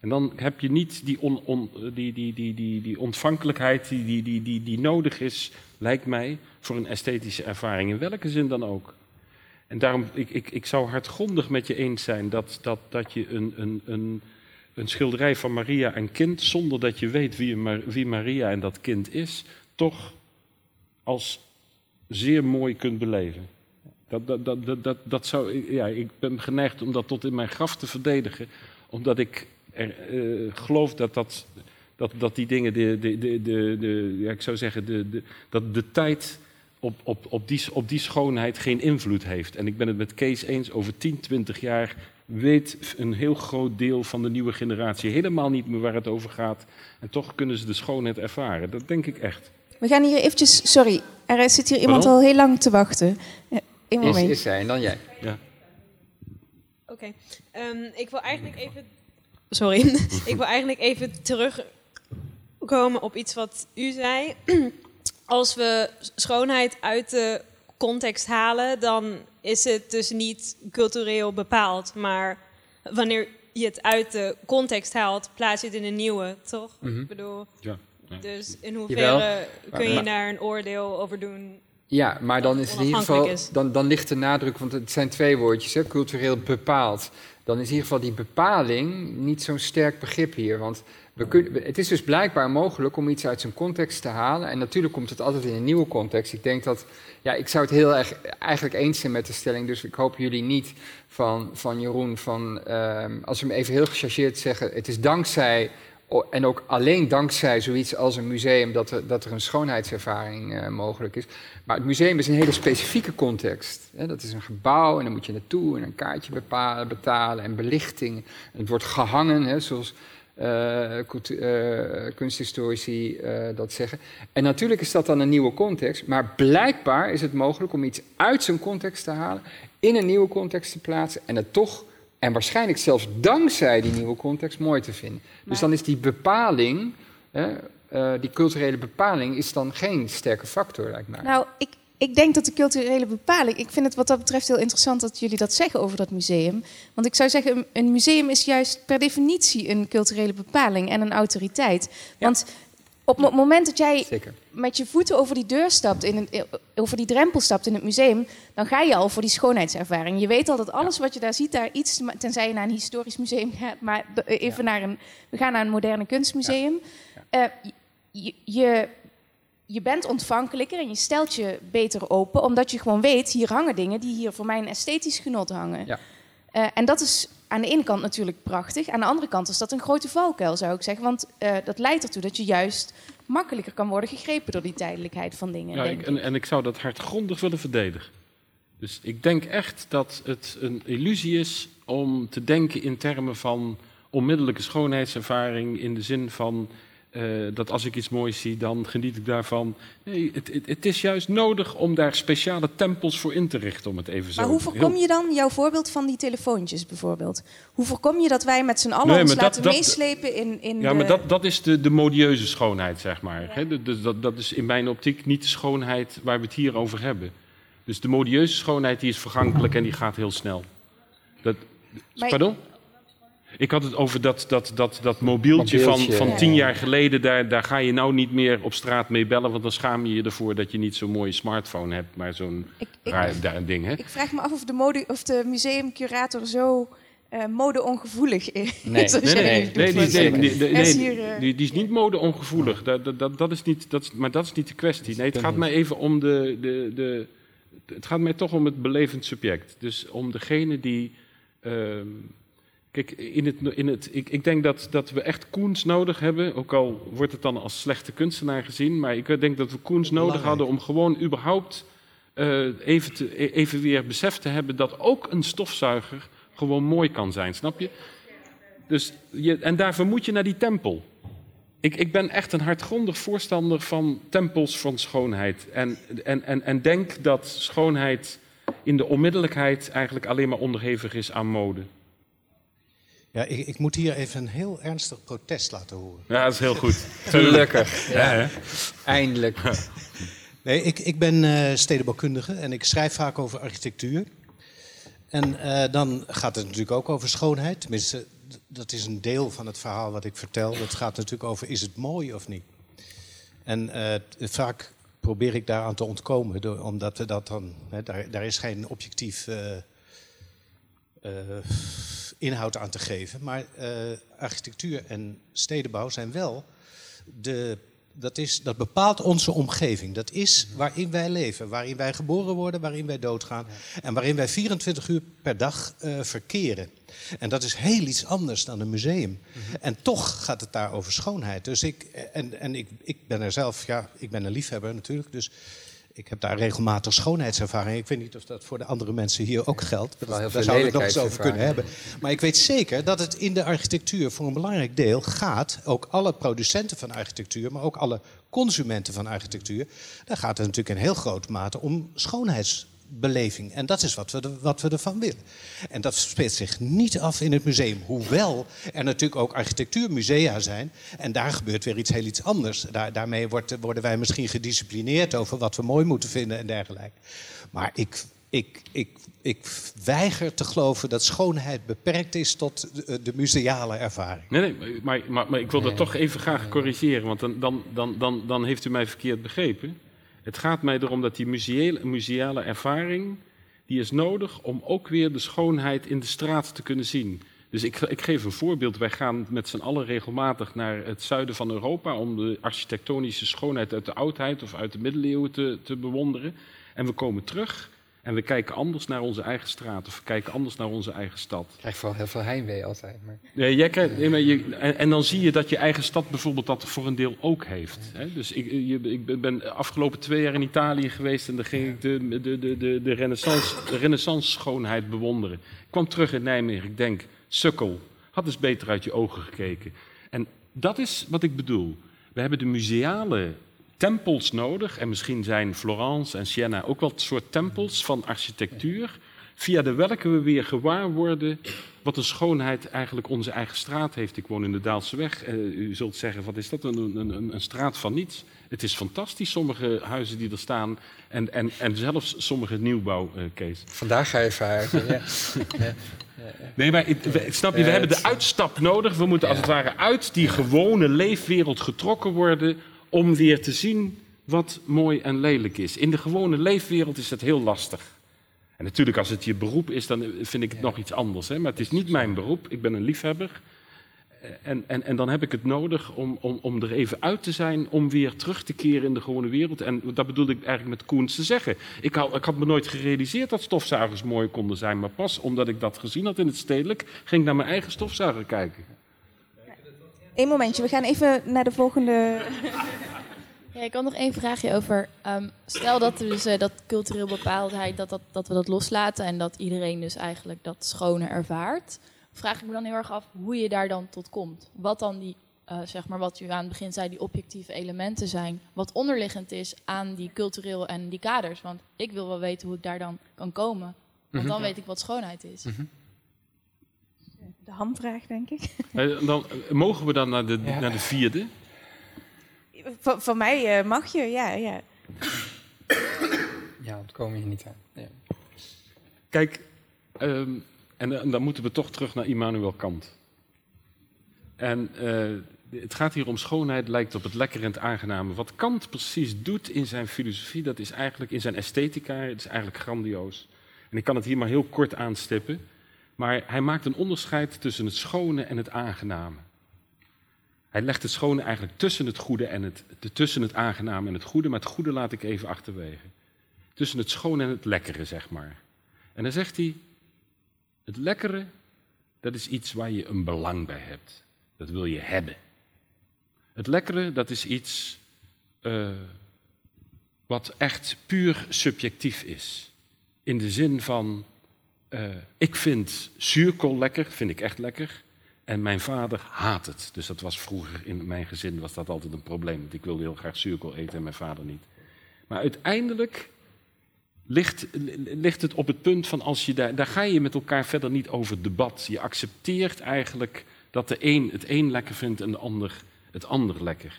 En dan heb je niet die, on, on, die, die, die, die, die ontvankelijkheid die, die, die, die, die nodig is, lijkt mij, voor een esthetische ervaring, in welke zin dan ook. En daarom, ik, ik, ik zou hardgrondig met je eens zijn dat, dat, dat je een, een, een, een schilderij van Maria en kind, zonder dat je weet wie, wie Maria en dat kind is, toch als zeer mooi kunt beleven. Dat, dat, dat, dat, dat, zou, ja, ik ben geneigd om dat tot in mijn graf te verdedigen, omdat ik er, uh, geloof dat, dat, dat, dat die dingen, de, de, de, de, de ja, ik zou zeggen, de, de, dat de tijd op, op, op, die, op die schoonheid geen invloed heeft. En ik ben het met Kees eens, over 10, 20 jaar weet een heel groot deel van de nieuwe generatie helemaal niet meer waar het over gaat. En toch kunnen ze de schoonheid ervaren. Dat denk ik echt. We gaan hier eventjes, sorry, er zit hier iemand al heel lang te wachten. Ja, is, is zij en dan jij. Ja. Oké, okay. um, ik wil eigenlijk even sorry. ik wil eigenlijk even terugkomen op iets wat u zei. Als we schoonheid uit de context halen, dan is het dus niet cultureel bepaald. Maar wanneer je het uit de context haalt, plaats je het in een nieuwe, toch? Mhm. Ik bedoel, ja, dus in hoeverre kun je daar een oordeel over doen? Ja, maar dan is het in ieder geval, dan, dan ligt de nadruk, want het zijn twee woordjes, hè, cultureel bepaald dan is in ieder geval die bepaling niet zo'n sterk begrip hier. Want we kunnen, het is dus blijkbaar mogelijk om iets uit zijn context te halen. En natuurlijk komt het altijd in een nieuwe context. Ik denk dat, ja, ik zou het heel erg eigenlijk eens zijn met de stelling. Dus ik hoop jullie niet van, van Jeroen, van, uh, als we hem even heel gechargeerd zeggen, het is dankzij en ook alleen dankzij zoiets als een museum dat er, dat er een schoonheidservaring uh, mogelijk is. Maar het museum is een hele specifieke context. Hè? Dat is een gebouw en dan moet je naartoe en een kaartje bepalen, betalen en belichting. Het wordt gehangen, hè, zoals uh, kunsthistorici dat zeggen. En natuurlijk is dat dan een nieuwe context, maar blijkbaar is het mogelijk om iets uit zijn context te halen, in een nieuwe context te plaatsen en het toch en waarschijnlijk zelfs dankzij die nieuwe context mooi te vinden. Dus dan is die bepaling, hè, uh, die culturele bepaling, is dan geen sterke factor, lijkt mij. Nou, ik, ik denk dat de culturele bepaling. Ik vind het wat dat betreft heel interessant dat jullie dat zeggen over dat museum. Want ik zou zeggen, een museum is juist per definitie een culturele bepaling en een autoriteit. Want Op het moment dat jij Zeker. Met je voeten over die deur stapt, in het, over die drempel stapt in het museum, dan ga je al voor die schoonheidservaring. Je weet al dat alles wat je daar ziet, daar iets, tenzij je naar een historisch museum gaat, maar even naar een, we gaan naar een moderne kunstmuseum. Uh, je, je, je bent ontvankelijker en je stelt je beter open, omdat je gewoon weet, hier hangen dingen die hier voor mijn esthetisch genot hangen. Ja. Uh, en dat is aan de ene kant natuurlijk prachtig. Aan de andere kant is dat een grote valkuil, zou ik zeggen. Want uh, dat leidt ertoe dat je juist makkelijker kan worden gegrepen door die tijdelijkheid van dingen. Ja, ik, en, en ik zou dat hardgrondig willen verdedigen. Dus ik denk echt dat het een illusie is om te denken in termen van onmiddellijke schoonheidservaring in de zin van uh, dat als ik iets moois zie, dan geniet ik daarvan. Nee, het, het, het, is juist nodig om daar speciale tempels voor in te richten, om het even zo Maar hoe voorkom je dan jouw voorbeeld van die telefoontjes bijvoorbeeld? Hoe voorkom je dat wij met z'n allen Nee, ons maar dat- laten dat- meeslepen in, in Ja, de... maar dat, dat is de, de modieuze schoonheid, zeg maar. Dus dat, dat is in mijn optiek niet de schoonheid waar we het hier over hebben. Dus de modieuze schoonheid die is vergankelijk en die gaat heel snel. Dat, Maar- pardon? Ik had het over dat, dat, dat, dat mobieltje, Mobieltje, van, van tien jaar geleden. Daar, daar ga je nou niet meer op straat mee bellen. Want dan schaam je je ervoor dat je niet zo'n mooie smartphone hebt. Maar zo'n raar ding. Hè? Ik vraag me af of de, mode, of de museumcurator zo eh mode-ongevoelig is. Nee, nee, nee, nee, die, nee, nee, hier, eh, die, die is niet mode-ongevoelig. Dat, dat, dat, dat is niet, dat is, maar dat is niet de kwestie. Nee, het gaat mij even om de, de, de. Het gaat mij toch om het belevend subject. Dus om degene die. ehm, kijk, in het, in het, ik, ik denk dat, dat we echt Koens nodig hebben. Ook al wordt het dan als slechte kunstenaar gezien. Maar ik denk dat we Koens nodig hadden om gewoon überhaupt. eh, even, te, e- even weer besef te hebben dat ook een stofzuiger gewoon mooi kan zijn. Snap je? Dus je, en daarvoor moet je naar die tempel. Ik, ik ben echt een hardgrondig voorstander van tempels van schoonheid. En, en, en, en denk dat schoonheid in de onmiddellijkheid eigenlijk alleen maar onderhevig is aan mode. Ja, ik, ik moet hier even een heel ernstig protest laten horen. Ja, dat is heel goed. Gelukkig. Ja, Ja. hè? Eindelijk. Nee, ik, ik ben eh stedenbouwkundige en ik schrijf vaak over architectuur. En eh, dan gaat het natuurlijk ook over schoonheid. Tenminste, dat is een deel van het verhaal wat ik vertel. Het gaat natuurlijk over, is het mooi of niet? En eh, vaak probeer ik daaraan te ontkomen, door, omdat we dat dan... Hè, daar, daar is geen objectief eh, eh, inhoud aan te geven. Maar eh, architectuur en stedenbouw zijn wel de dat, is, dat bepaalt onze omgeving. Dat is waarin wij leven, waarin wij geboren worden, waarin wij doodgaan. En waarin wij 24 uur per dag eh, verkeren. En dat is heel iets anders dan een museum. En toch gaat het daar over schoonheid. Dus ik, en, en ik, ik ben er zelf, ja, ik ben een liefhebber natuurlijk. Dus ik heb daar regelmatig schoonheidservaring. Ik weet niet of dat voor de andere mensen hier ook geldt. Heel Daar zouden we het nog eens over kunnen hebben. Maar ik weet zeker dat het in de architectuur voor een belangrijk deel gaat, ook alle producenten van architectuur, maar ook alle consumenten van architectuur, daar gaat het natuurlijk in heel grote mate om schoonheidsbeleving. En dat is wat we, wat we ervan willen. En dat speelt zich niet af in het museum. Hoewel er natuurlijk ook architectuurmusea zijn. En daar gebeurt weer iets heel iets anders. Daar, daarmee wordt, worden wij misschien gedisciplineerd over wat we mooi moeten vinden en dergelijke. Maar ik, ik, ik, ik weiger te geloven dat schoonheid beperkt is tot de, de museale ervaring. Nee, nee, maar, maar, maar ik wil dat toch even graag corrigeren, want dan, dan, dan, dan, dan heeft u mij verkeerd begrepen. Het gaat mij erom dat die museale, ervaring, die is nodig om ook weer de schoonheid in de straat te kunnen zien. Dus ik, ik geef een voorbeeld. Wij gaan met z'n allen regelmatig naar het zuiden van Europa om de architectonische schoonheid uit de oudheid of uit de middeleeuwen te, te bewonderen. En we komen terug en we kijken anders naar onze eigen straat of we kijken anders naar onze eigen stad. Ik krijg vooral heel veel heimwee altijd. Maar... Nee, jij krijgt, nee, maar je, en, en dan zie je dat je eigen stad bijvoorbeeld dat voor een deel ook heeft. Hè? Dus ik, je, ik ben afgelopen twee jaar in Italië geweest en dan ging ik de, de, de, de, de renaissance, de renaissance schoonheid bewonderen. Ik kwam terug in Nijmegen, ik denk, sukkel, had eens beter uit je ogen gekeken. En dat is wat ik bedoel. We hebben de museale tempels nodig. En misschien zijn Florence en Siena ook wel een soort tempels van architectuur. Via de welke we weer gewaar worden wat een schoonheid eigenlijk onze eigen straat heeft. Ik woon in de Daalse weg. Eh, u zult zeggen, wat is dat, een, een, een, straat van niets? Het is fantastisch, sommige huizen die er staan. En, en, en zelfs sommige nieuwbouw, eh, Kees. Vandaag ga je vaak. Ja. Nee, maar ik- snap je, we Ja, hebben de uitstap nodig. We moeten als het ware uit die gewone leefwereld getrokken worden om weer te zien wat mooi en lelijk is. In de gewone leefwereld is dat heel lastig. En natuurlijk, als het je beroep is, dan vind ik het nog iets anders. Hè? Maar het is niet mijn beroep. Ik ben een liefhebber. En, en, en dan heb ik het nodig om, om, om er even uit te zijn, om weer terug te keren in de gewone wereld. En dat bedoelde ik eigenlijk met Koens te zeggen. Ik ik had me nooit gerealiseerd dat stofzuigers mooi konden zijn. Maar pas omdat ik dat gezien had in het stedelijk, ging ik naar mijn eigen stofzuiger kijken. Eén momentje, we gaan even naar de volgende. Ja, ik had nog één vraagje over. ehm, stel dat, we dus, eh, dat cultureel bepaaldheid, dat, dat, dat we dat loslaten en dat iedereen dus eigenlijk dat schone ervaart. Vraag ik me dan heel erg af hoe je daar dan tot komt. Wat dan die, eh, zeg maar wat u aan het begin zei, die objectieve elementen zijn. Wat onderliggend is aan die cultureel en die kaders. Want ik wil wel weten hoe ik daar dan kan komen. Want dan Mhm. weet ik wat schoonheid is. De hamvraag, denk ik. Eh, Dan, eh, mogen we dan naar de, naar de vierde? Van, van mij eh, mag je, ja. ja. Ja, dat komen hier niet aan. Ja. Kijk, ehm, en, en dan moeten we toch terug naar Immanuel Kant. En eh, het gaat hier om schoonheid, lijkt op het lekker en het aangename. Wat Kant precies doet in zijn filosofie, dat is eigenlijk in zijn esthetica, het is eigenlijk grandioos. En ik kan het hier maar heel kort aanstippen. Maar hij maakt een onderscheid tussen het schone en het aangename. Hij legt het schone eigenlijk tussen het goede en het, tussen het aangename en het goede, maar het goede laat ik even achterwege. Tussen het schone en het lekkere, zeg maar. En dan zegt hij, het lekkere, dat is iets waar je een belang bij hebt. Dat wil je hebben. Het lekkere, dat is iets eh, wat echt puur subjectief is. In de zin van, eh, ik vind zuurkool lekker, vind ik echt lekker. En mijn vader haat het. Dus dat was vroeger in mijn gezin was dat altijd een probleem. Want ik wilde heel graag zuurkool eten en mijn vader niet. Maar uiteindelijk ligt, ligt het op het punt van als je daar, daar ga je met elkaar verder niet over debat. Je accepteert eigenlijk dat de een het een lekker vindt en de ander het ander lekker.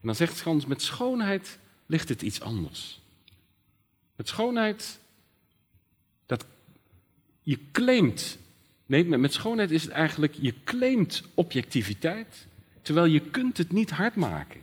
En dan zegt Schans, met schoonheid ligt het iets anders. Met schoonheid, je claimt, nee, met schoonheid is het eigenlijk, je claimt objectiviteit, terwijl je kunt het niet hard maken.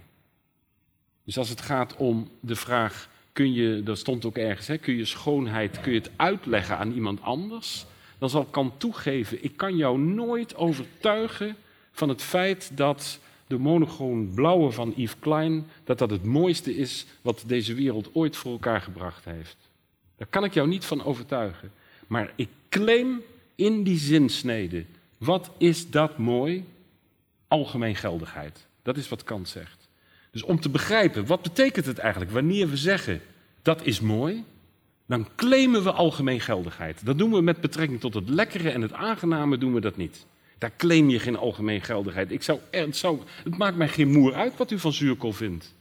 Dus als het gaat om de vraag, kun je, dat stond ook ergens, hè, kun je schoonheid, kun je het uitleggen aan iemand anders? Dan zal Kant toegeven, ik kan jou nooit overtuigen van het feit dat de monochroon blauwe van Yves Klein, dat dat het mooiste is wat deze wereld ooit voor elkaar gebracht heeft. Daar kan ik jou niet van overtuigen. Maar ik claim in die zinsnede, wat is dat mooi? Algemeen geldigheid. Dat is wat Kant zegt. Dus om te begrijpen, wat betekent het eigenlijk wanneer we zeggen dat is mooi, dan claimen we algemeen geldigheid. Dat doen we met betrekking tot het lekkere en het aangename doen we dat niet. Daar claim je geen algemeen geldigheid. Ik zou, het, het maakt mij geen moer uit wat u van zuurkool vindt.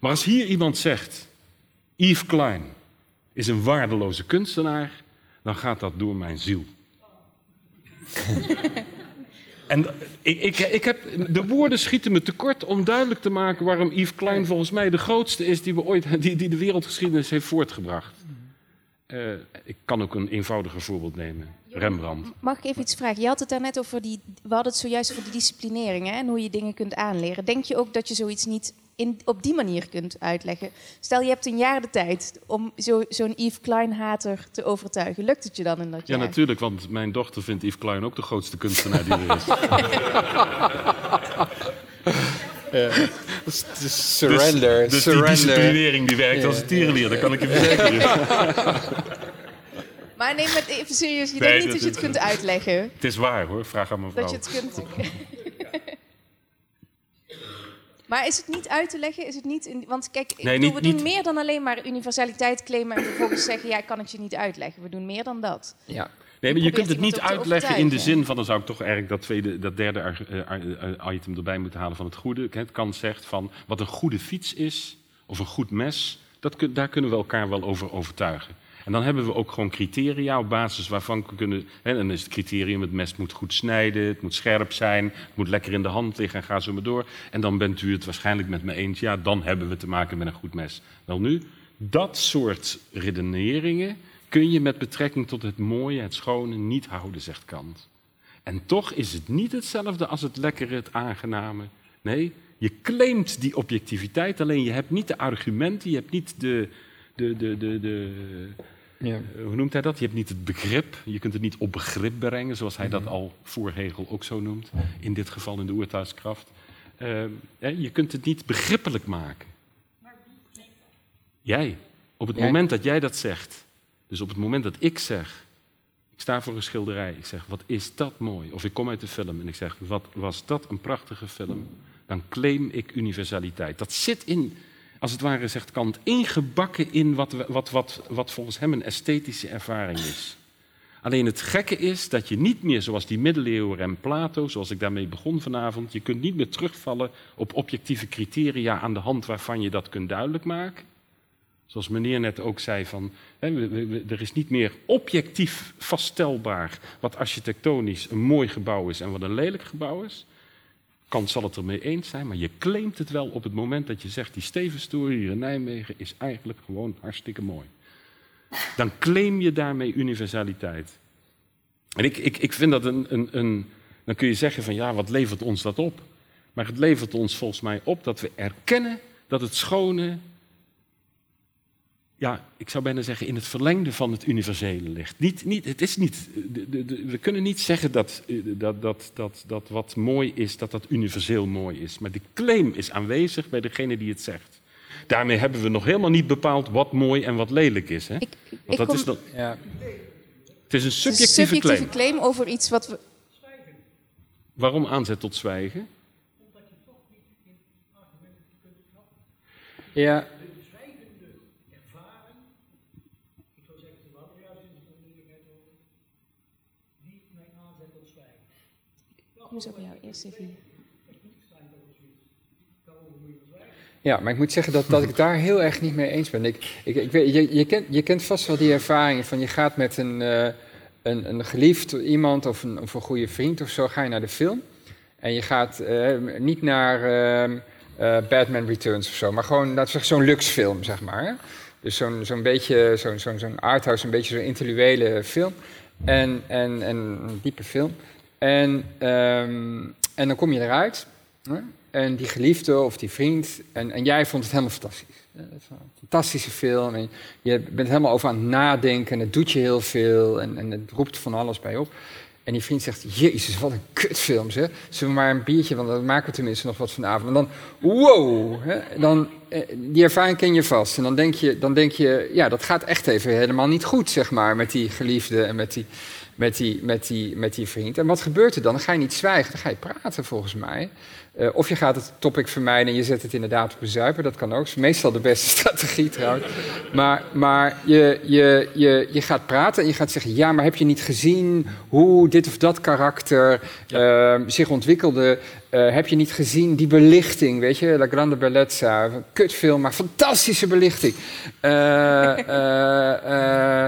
Maar als hier iemand zegt, Yves Klein is een waardeloze kunstenaar, dan gaat dat door mijn ziel. En ik, ik, ik heb, de woorden schieten me tekort om duidelijk te maken waarom Yves Klein volgens mij de grootste is die, we ooit, die, die de wereldgeschiedenis heeft voortgebracht. Eh, ik kan ook een eenvoudiger voorbeeld nemen. Rembrandt. Mag ik even iets vragen? Je had het daarnet over die. We hadden het zojuist over die disciplinering hè, en hoe je dingen kunt aanleren. Denk je ook dat je zoiets niet in, op die manier kunt uitleggen? Stel, je hebt een jaar de tijd om zo- zo'n Yves Klein-hater te overtuigen. Lukt het je dan in dat Ja, jaar? natuurlijk, want mijn dochter vindt Yves Klein ook de grootste kunstenaar die er is. Ja. Dus- dus surrender, Dus, dus die surrender. disciplinering die werkt Ja. als een tierenlier, dat kan ik je verzekeren. Maar nee, maar even serieus. Je Nee, denkt niet dat dat je het kunt uitleggen. Het is waar hoor, vraag aan mevrouw. Dat je het kunt. Maar is het niet uit te leggen? Is het niet in, want kijk, ik Nee, bedoel, niet- we doen niet- meer dan alleen maar universaliteit claimen en vervolgens zeggen: ja, ik kan het je niet uitleggen. We doen meer dan dat. Ja. Nee, maar je kunt het niet uitleggen in de zin van, dan zou ik toch eigenlijk dat, tweede, dat derde eh, ar- eh, item erbij moeten halen van het goede. Het Kant zegt van wat een goede fiets is, of een goed mes, dat kun- daar kunnen we elkaar wel over overtuigen. En dan hebben we ook gewoon criteria op basis waarvan we kunnen. Hè, dan is het criterium: het mes moet goed snijden, het moet scherp zijn, het moet lekker in de hand liggen en ga zo maar door. En dan bent u het waarschijnlijk met me eens, ja, dan hebben we te maken met een goed mes. Wel nu, dat soort redeneringen kun je met betrekking tot het mooie, het schone niet houden, zegt Kant. En toch is het niet hetzelfde als het lekkere, het aangename. Nee, je claimt die objectiviteit, alleen je hebt niet de argumenten, je hebt niet de. de, de, de, de Ja. eh, hoe noemt hij dat? Je hebt niet het begrip, je kunt het niet op begrip brengen, zoals hij dat Mhm. al voor Hegel ook zo noemt, in dit geval in de oertuigskracht. Eh, je kunt het niet begrippelijk maken. Jij. Op het Jij? moment dat jij dat zegt, dus op het moment dat ik zeg, ik sta voor een schilderij, ik zeg, wat is dat mooi? Of ik kom uit de film en ik zeg, wat was dat een prachtige film? Dan claim ik universaliteit. Dat zit in, als het ware zegt Kant, ingebakken in wat, wat, wat, wat volgens hem een esthetische ervaring is. Alleen het gekke is dat je niet meer, zoals die middeleeuwen en Plato, zoals ik daarmee begon vanavond, je kunt niet meer terugvallen op objectieve criteria aan de hand waarvan je dat kunt duidelijk maken. Zoals meneer net ook zei, van, hè, er is niet meer objectief vaststelbaar wat architectonisch een mooi gebouw is en wat een lelijk gebouw is. Kant zal het ermee eens zijn, maar je claimt het wel op het moment dat je zegt, die Stevenstoren hier in Nijmegen is eigenlijk gewoon hartstikke mooi. Dan claim je daarmee universaliteit. En ik, ik, ik vind dat een, een, een. Dan kun je zeggen van ja, wat levert ons dat op? Maar het levert ons volgens mij op dat we erkennen dat het schone. Ja, ik zou bijna zeggen in het verlengde van het universele ligt. Niet, niet, het is niet, de, de, de- we kunnen niet zeggen dat, eh, dat, dat, dat, dat wat mooi is, dat dat universeel mooi is. Maar de claim is aanwezig bij degene die het zegt. Daarmee hebben we nog helemaal niet bepaald wat mooi en wat lelijk is. Hè? Want ik dat kom- is dan, Ja. het is een Het is een subjectieve, subjectieve claim. claim over iets wat we. Waarom aanzet tot zwijgen? Ja. Ik moest ook bij jou eerst even. Ja, maar ik moet zeggen dat, dat ik daar heel erg niet mee eens ben. Ik, ik, ik weet, je, je, kent, je kent vast wel die ervaring van je gaat met een, eh, een, een geliefd iemand of een, of een goede vriend of zo, ga je naar de film. En je gaat eh, niet naar eh, Batman Returns of zo, maar gewoon, zeggen, zo'n luxe film, zeg maar. Dus zo'n zo'n beetje, zo'n zo'n zo'n arthouse, een beetje zo'n intellectuele film. En, en, en een diepe film. En, ehm, en dan kom je eruit. Hè? En die geliefde of die vriend. En, en jij vond het helemaal fantastisch. Een fantastische film. En je bent helemaal over aan het nadenken. En het doet je heel veel. En, en het roept van alles bij op. En die vriend zegt: Jezus, wat een kutfilm, zeg. Zullen we maar een biertje, want dan maken we tenminste nog wat vanavond. En dan, wow, hè, dan, eh, die ervaring ken je vast. En dan denk je, dan denk je, ja, dat gaat echt even helemaal niet goed, zeg maar, met die geliefde en met die, met die, met die, met die vriend. En wat gebeurt er dan? Dan ga je niet zwijgen, dan ga je praten, volgens mij. Eh, of je gaat het topic vermijden en je zet het inderdaad op een zuiper. Dat kan ook. Dat is meestal de beste strategie trouwens. Maar, maar je, je, je, je gaat praten en je gaat zeggen... ja, maar heb je niet gezien hoe dit of dat karakter eh, zich ontwikkelde? Eh, heb je niet gezien die belichting, weet je? La Grande Bellezza, kutfilm, maar fantastische belichting. Eh,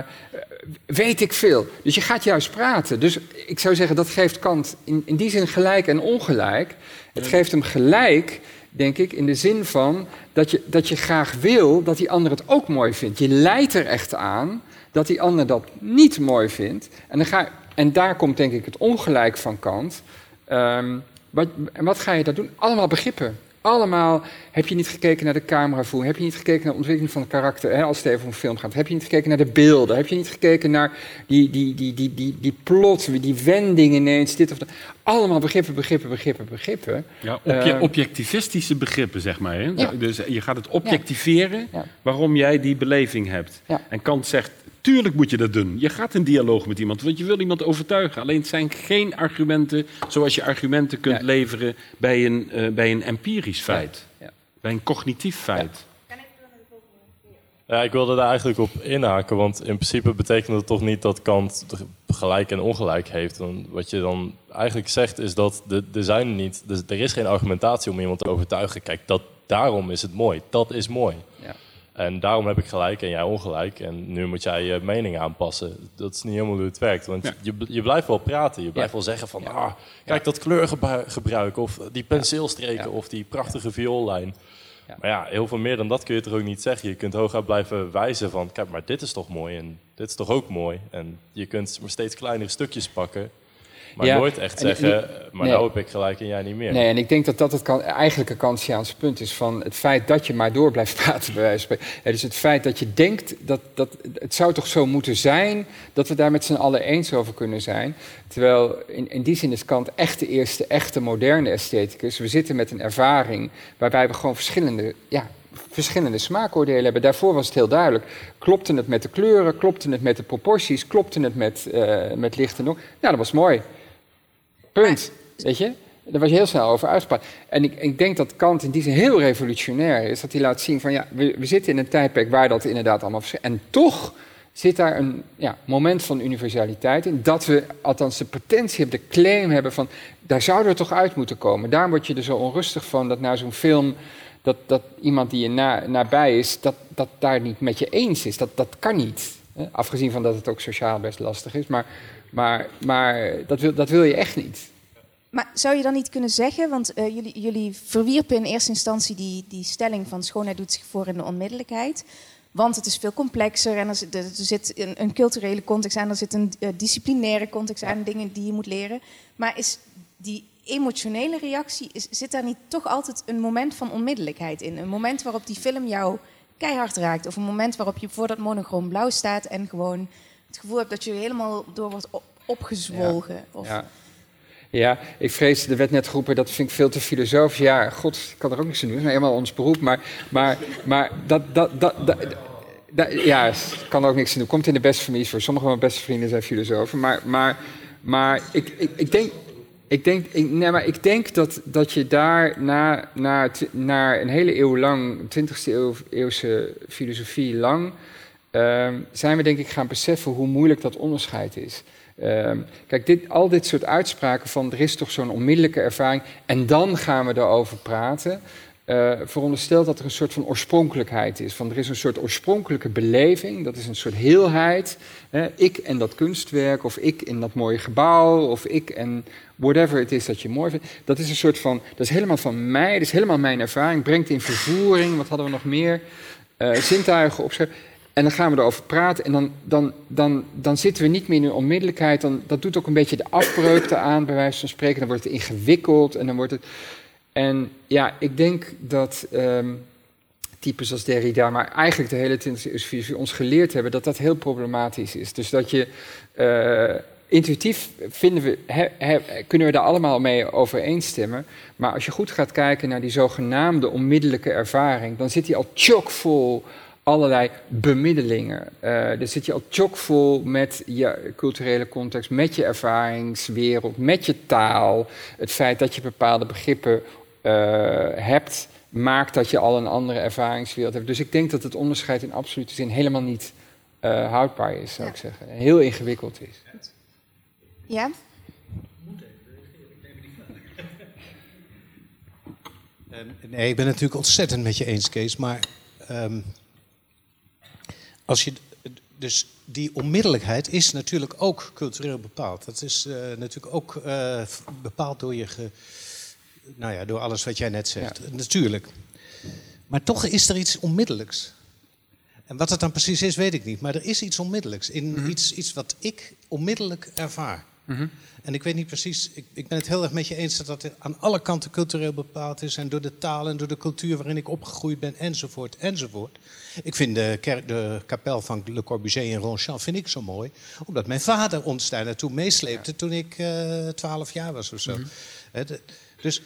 weet ik veel. Dus je gaat juist praten. Dus ik zou zeggen, dat geeft Kant in, in die zin gelijk en ongelijk. Het geeft hem gelijk, denk ik, in de zin van dat je, dat je graag wil dat die ander het ook mooi vindt. Je leidt er echt aan dat die ander dat niet mooi vindt. En, dan ga, en daar komt denk ik het ongelijk van Kant. Ehm, wat, en wat ga je daar doen? Allemaal begrippen. Allemaal, heb je niet gekeken naar de cameravoer? Heb je niet gekeken naar de ontwikkeling van het karakter? Hè, als het even om een film gaat. Heb je niet gekeken naar de beelden? Heb je niet gekeken naar die, die, die, die, die, die plot, die wending ineens, dit of dat? Allemaal begrippen, begrippen, begrippen, begrippen. Ja, obje- Eh, objectivistische begrippen, zeg maar. Hè? Ja. Dus je gaat het objectiveren Ja. waarom jij die beleving hebt. Ja. En Kant zegt, tuurlijk moet je dat doen. Je gaat in dialoog met iemand, want je wil iemand overtuigen. Alleen het zijn geen argumenten zoals je argumenten kunt leveren bij een, eh, bij een empirisch feit. Ja. Bij een cognitief feit. Ja, ik wilde daar eigenlijk op inhaken, want in principe betekent het toch niet dat Kant gelijk en ongelijk heeft. En wat je dan eigenlijk zegt is dat de- er zijn niet, dus er is geen argumentatie om iemand te overtuigen. Kijk, dat, daarom is het mooi. Dat is mooi. En daarom heb ik gelijk en jij ongelijk. En nu moet jij je mening aanpassen. Dat is niet helemaal hoe het werkt. Want je, je blijft wel praten. Je blijft wel zeggen van... Ah, kijk, dat kleurgebruik. Of die penseelstreken. Of die prachtige vioollijn. Maar ja, heel veel meer dan dat kun je toch ook niet zeggen. Je kunt hooguit blijven wijzen van... Kijk, maar dit is toch mooi. En dit is toch ook mooi. En je kunt maar steeds kleinere stukjes pakken. Maar Ja, nooit echt en- zeggen, maar nee. nou heb ik gelijk en jij niet meer. Nee, en ik denk dat dat het kan, eigenlijk een Kantiaanse punt is van het feit dat je maar door blijft praten, bij wijze van. Ja, dus het feit dat je denkt dat, dat het zou toch zo moeten zijn dat we daar met z'n allen eens over kunnen zijn. Terwijl in, in die zin is Kant echt de eerste echte moderne estheticus. We zitten met een ervaring waarbij we gewoon verschillende, ja, verschillende smaakoordelen hebben. Daarvoor was het heel duidelijk. Klopte het met de kleuren, klopte het met de proporties, klopte het met, eh, met licht en donker. Nou, dat was mooi. Punt. Weet je? Daar was je heel snel over uitgesproken. En ik, ik denk dat Kant in die zin heel revolutionair is. Dat hij laat zien van ja, we, we zitten in een tijdperk waar dat inderdaad allemaal verschilt. En toch zit daar een ja, moment van universaliteit in. Dat we althans de pretentie hebben, de claim hebben van daar zouden we toch uit moeten komen. Daarom word je er zo onrustig van dat na zo'n film. Dat, dat iemand die je na, nabij is, dat, dat daar niet met je eens is. Dat, dat kan niet. Hè? Afgezien van dat het ook sociaal best lastig is. Maar, maar, maar dat, wil, dat wil je echt niet. Maar zou je dan niet kunnen zeggen, want eh, jullie, jullie verwierpen in eerste instantie die, die stelling van schoonheid doet zich voor in de onmiddellijkheid. Want het is veel complexer en er zit, een, een culturele context aan, er zit een eh, disciplinaire context aan, dingen die je moet leren. Maar is die emotionele reactie, zit daar niet toch altijd een moment van onmiddellijkheid in? Een moment waarop die film jou keihard raakt, of een moment waarop je voor dat monochroom blauw staat en gewoon het gevoel hebt dat je helemaal door wordt op- opgezwolgen. Of, Ja. Ja, ik vrees, er werd net geroepen, dat vind ik veel te filosofisch. Ja, god, ik kan er ook niks aan doen, dat is nou eenmaal ons beroep. Maar, maar, maar dat, dat, dat, ja, kan er ook niks aan doen. Komt in de beste families voor. Sommige van mijn beste vrienden zijn filosofen. Maar, maar, maar ik, ik, ik denk... Ik denk, ik, nee, maar ik denk dat, dat je daar na, na, na een hele eeuw lang, 20e eeuw, eeuwse filosofie lang, ehm, zijn we denk ik gaan beseffen hoe moeilijk dat onderscheid is. Ehm, kijk, dit, al dit soort uitspraken van er is toch zo'n onmiddellijke ervaring en dan gaan we erover praten, eh veronderstelt dat er een soort van oorspronkelijkheid is. Van er is een soort oorspronkelijke beleving, dat is een soort heelheid. Ik en dat kunstwerk, of ik in dat mooie gebouw, of ik en whatever het is dat je mooi vindt. Dat is een soort van, dat is helemaal van mij, dat is helemaal mijn ervaring, brengt in vervoering, wat hadden we nog meer? Eh, zintuigen opschrijven. En dan gaan we erover praten en dan, dan, dan, dan zitten we niet meer in de onmiddellijkheid. Dan, dat doet ook een beetje de afbreuk aan, bij wijze van spreken. Dan wordt het ingewikkeld en dan wordt het... En ja, ik denk dat ehm, types als Derrida, maar eigenlijk de hele 20e eeuwse filosofie ons geleerd hebben dat dat heel problematisch is. Dus dat je eh, intuïtief vinden we, kunnen we daar allemaal mee overeenstemmen. Maar als je goed gaat kijken naar die zogenaamde onmiddellijke ervaring, dan zit die al chockvol allerlei bemiddelingen. Eh dan zit je al chockvol met je culturele context, met je ervaringswereld, met je taal. Het feit dat je bepaalde begrippen eh, hebt, maakt dat je al een andere ervaringswereld hebt. Dus ik denk dat het onderscheid in absolute zin helemaal niet eh, houdbaar is, zou ik zeggen. Heel ingewikkeld is. Ja? Ehm, nee, ik ben het natuurlijk ontzettend met je eens, Kees. Maar ehm, als je, dus die onmiddellijkheid is natuurlijk ook cultureel bepaald. Dat is eh, natuurlijk ook eh, bepaald door, je ge- nou ja, door alles wat jij net zegt. Natuurlijk. Maar toch is er iets onmiddellijks. En wat het dan precies is, weet ik niet. Maar er is iets onmiddellijks. In iets, iets wat ik onmiddellijk ervaar. En ik weet niet precies, ik, ik ben het heel erg met je eens dat dat aan alle kanten cultureel bepaald is. En door de taal en door de cultuur waarin ik opgegroeid ben, enzovoort, enzovoort. Ik vind de, kerk, de kapel van Le Corbusier in Ronchamp vind ik zo mooi. Omdat mijn vader ons daar naartoe meesleepte toen ik twaalf jaar was of zo. De- dus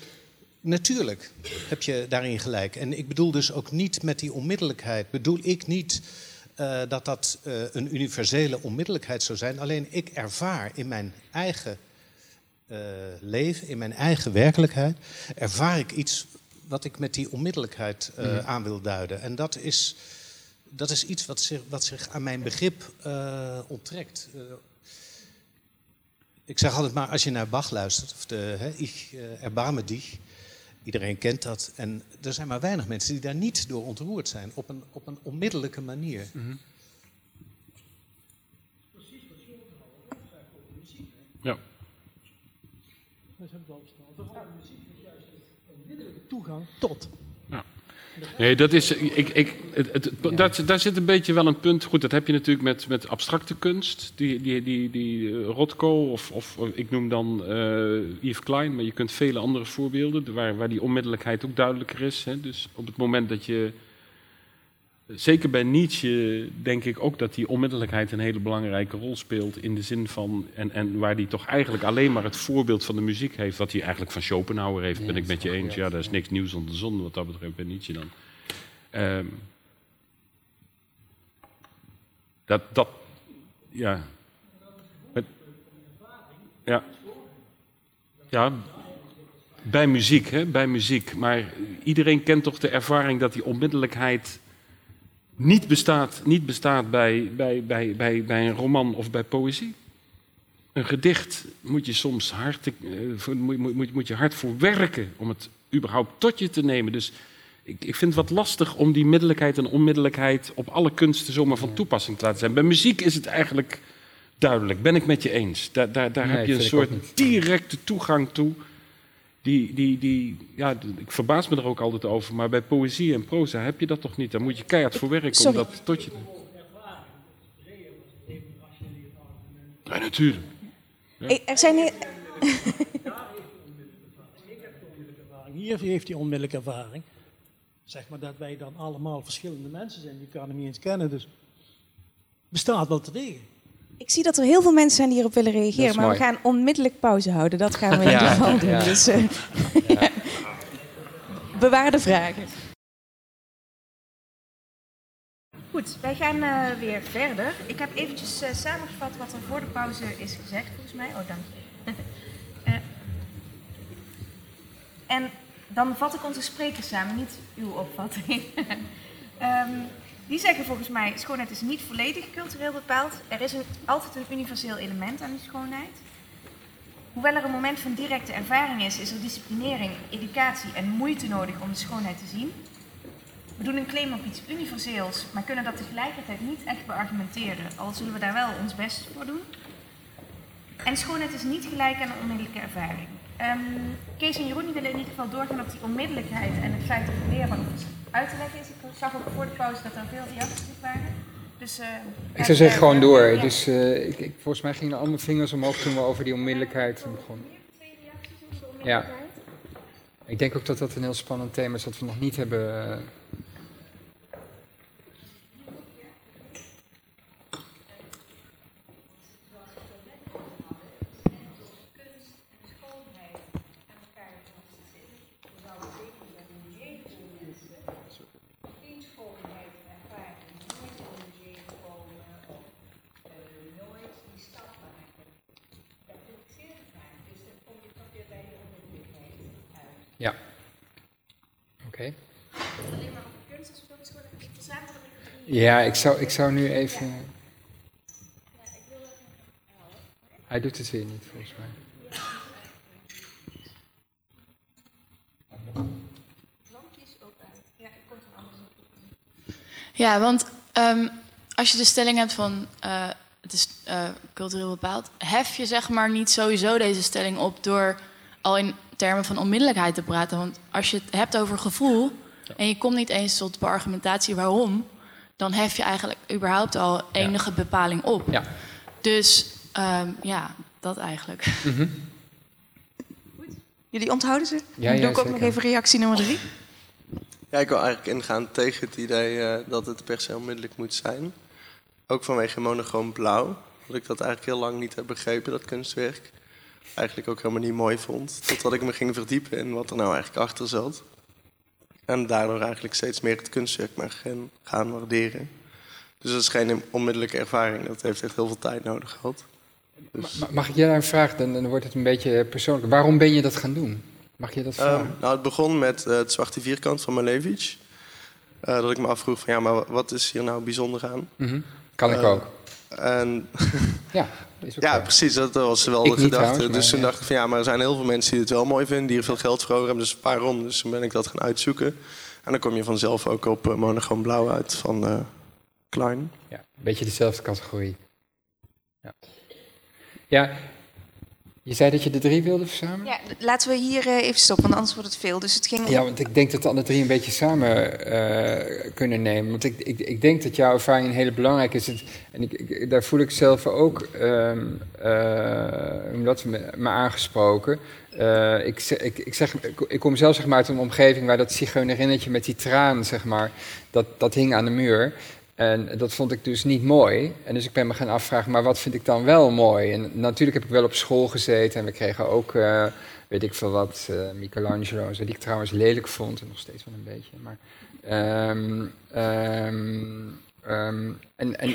natuurlijk heb je daarin gelijk. En ik bedoel dus ook niet met die onmiddellijkheid, bedoel ik niet eh, dat dat eh, een universele onmiddellijkheid zou zijn. Alleen ik ervaar in mijn eigen eh, leven, in mijn eigen werkelijkheid, ervaar ik iets wat ik met die onmiddellijkheid Mhm. aan wil duiden. En dat is, dat is iets wat zich, wat zich aan mijn begrip onttrekt. Ik zeg altijd maar, als je naar Bach luistert, of de hè, Ich erbarme dich, iedereen kent dat. En er zijn maar weinig mensen die daar niet door ontroerd zijn, op een, op een onmiddellijke manier. Ja. Dat hebben we al. Vooral de muziek is juist een onmiddellijke toegang tot. Nee, dat is. Ik, ik, het, het, dat, daar zit een beetje wel een punt. Goed, dat heb je natuurlijk met, met abstracte kunst. Die, die, die, die uh, Rothko, of, of ik noem dan uh, Yves Klein, maar je kunt vele andere voorbeelden waar, waar die onmiddellijkheid ook duidelijker is. Hè. Dus op het moment dat je. Zeker bij Nietzsche denk ik ook dat die onmiddellijkheid een hele belangrijke rol speelt. In de zin van. En, en waar die toch eigenlijk alleen maar het voorbeeld van de muziek heeft. Wat hij eigenlijk van Schopenhauer heeft, ben ik met je eens. Ja, daar is niks nieuws onder de zon wat dat betreft bij Nietzsche dan. Um, dat, dat, ja. Met, ja. Ja, bij muziek, hè, bij muziek. Maar iedereen kent toch de ervaring dat die onmiddellijkheid niet bestaat, niet bestaat bij, bij, bij, bij, bij een roman of bij poëzie. Een gedicht moet je soms hard, uh, moet, moet, moet je hard voor werken om het überhaupt tot je te nemen. Dus ik, ik vind het wat lastig om die middelijkheid en onmiddellijkheid op alle kunsten zomaar van toepassing te laten zijn. Bij muziek is het eigenlijk duidelijk, ben ik met je eens. Daar, daar, daar nee, heb je een soort directe toegang toe. Die, die, die, ja, ik verbaas me er ook altijd over, maar bij poëzie en proza heb je dat toch niet? Daar moet je keihard voor werken Sorry. om dat tot je Ja, natuurlijk. Ja. Er zijn hier... Hier heeft hij onmiddellijke ervaring. Zeg maar dat wij dan allemaal verschillende mensen zijn die elkaar niet eens kennen. Dus bestaat wel te tegen. Ik zie dat er heel veel mensen zijn die hierop willen reageren, maar mooi. we gaan onmiddellijk pauze houden. Dat gaan we in ieder geval doen. Ja. Dus, uh, ja. Bewaar de vragen. Goed, wij gaan uh, weer verder. Ik heb eventjes uh, samengevat wat er voor de pauze is gezegd, volgens mij. Oh, dank je. en dan vat ik onze sprekers samen, niet uw opvatting. um, die zeggen volgens mij, schoonheid is niet volledig cultureel bepaald. Er is een, altijd een universeel element aan die schoonheid. Hoewel er een moment van directe ervaring is, is er disciplinering, educatie en moeite nodig om de schoonheid te zien. We doen een claim op iets universeels, maar kunnen dat tegelijkertijd niet echt beargumenteren, al zullen we daar wel ons best voor doen. En schoonheid is niet gelijk aan een onmiddellijke ervaring. Um, Kees en Jeroen willen in ieder geval doorgaan op die onmiddellijkheid en het feit dat het leerbaar uit te leggen is. Ik zag ook voor de pauze dat er veel reacties waren. Dus, uh, ik zou zeggen gewoon door. Ja. Dus uh, ik, ik, volgens mij gingen al mijn vingers omhoog toen we over die onmiddellijkheid begonnen. Ja. Ik denk ook dat dat een heel spannend thema is dat we nog niet hebben uh, Ja. Oké. Okay. Ja, ik zou, ik zou nu even. Hij doet het weer niet, volgens mij. Ja, want um, als je de stelling hebt van uh, het is uh, cultureel bepaald, hef je zeg maar niet sowieso deze stelling op door al in termen van onmiddellijkheid te praten. Want als je het hebt over gevoel en je komt niet eens tot beargumentatie waarom, dan hef je eigenlijk überhaupt al enige ja. bepaling op. Ja. Dus um, ja, dat eigenlijk. Mm -hmm. Jullie onthouden ze? Ja, Dan doe ik ook zeker. nog even reactie nummer drie. Ja, ik wil eigenlijk ingaan tegen het idee uh, dat het per se onmiddellijk moet zijn. Ook vanwege monochroom blauw. Dat ik dat eigenlijk heel lang niet heb begrepen, dat kunstwerk eigenlijk ook helemaal niet mooi vond. Totdat ik me ging verdiepen in wat er nou eigenlijk achter zat. En daardoor eigenlijk steeds meer het kunstwerk maar gaan, gaan waarderen. Dus dat is geen onmiddellijke ervaring. Dat heeft echt heel veel tijd nodig gehad. Dus... Mag ik jij daar een vraag? Dan, dan wordt het een beetje persoonlijk. Waarom ben je dat gaan doen? Mag je dat vragen? Um, nou, het begon met uh, het zwarte vierkant van Malevich. Uh, dat ik me afvroeg van ja, maar wat is hier nou bijzonder aan? Mm -hmm. Kan ik uh, ook. En ja, ja, precies. Dat was wel ik de gedachte. Trouwens, dus toen ja. dacht ik van ja, maar er zijn heel veel mensen die het wel mooi vinden, die er veel geld voor over hebben. Dus waarom? Dus toen ben ik dat gaan uitzoeken. En dan kom je vanzelf ook op uh, blauw uit van uh, Klein. Ja, een beetje dezelfde categorie. Ja. ja. Je zei dat je de drie wilde verzamelen? Ja, laten we hier uh, even stoppen, want anders wordt het veel. Dus het ging... Ja, want ik denk dat we alle drie een beetje samen uh, kunnen nemen. Want ik, ik, ik denk dat jouw ervaring een hele belangrijke is. En ik, ik, daar voel ik zelf ook um, uh, dat me, me aangesproken. ik, ik, ik, zeg, ik, kom zelf zeg maar, uit een omgeving waar dat zigeunerinnetje met die traan, zeg maar, dat, dat hing aan de muur. En dat vond ik dus niet mooi. En dus ik ben me gaan afvragen, maar wat vind ik dan wel mooi? En natuurlijk heb ik wel op school gezeten en we kregen ook, uh, weet ik veel wat, uh, Michelangelo, die ik trouwens lelijk vond en nog steeds wel een beetje. Maar, um, um, um, en en,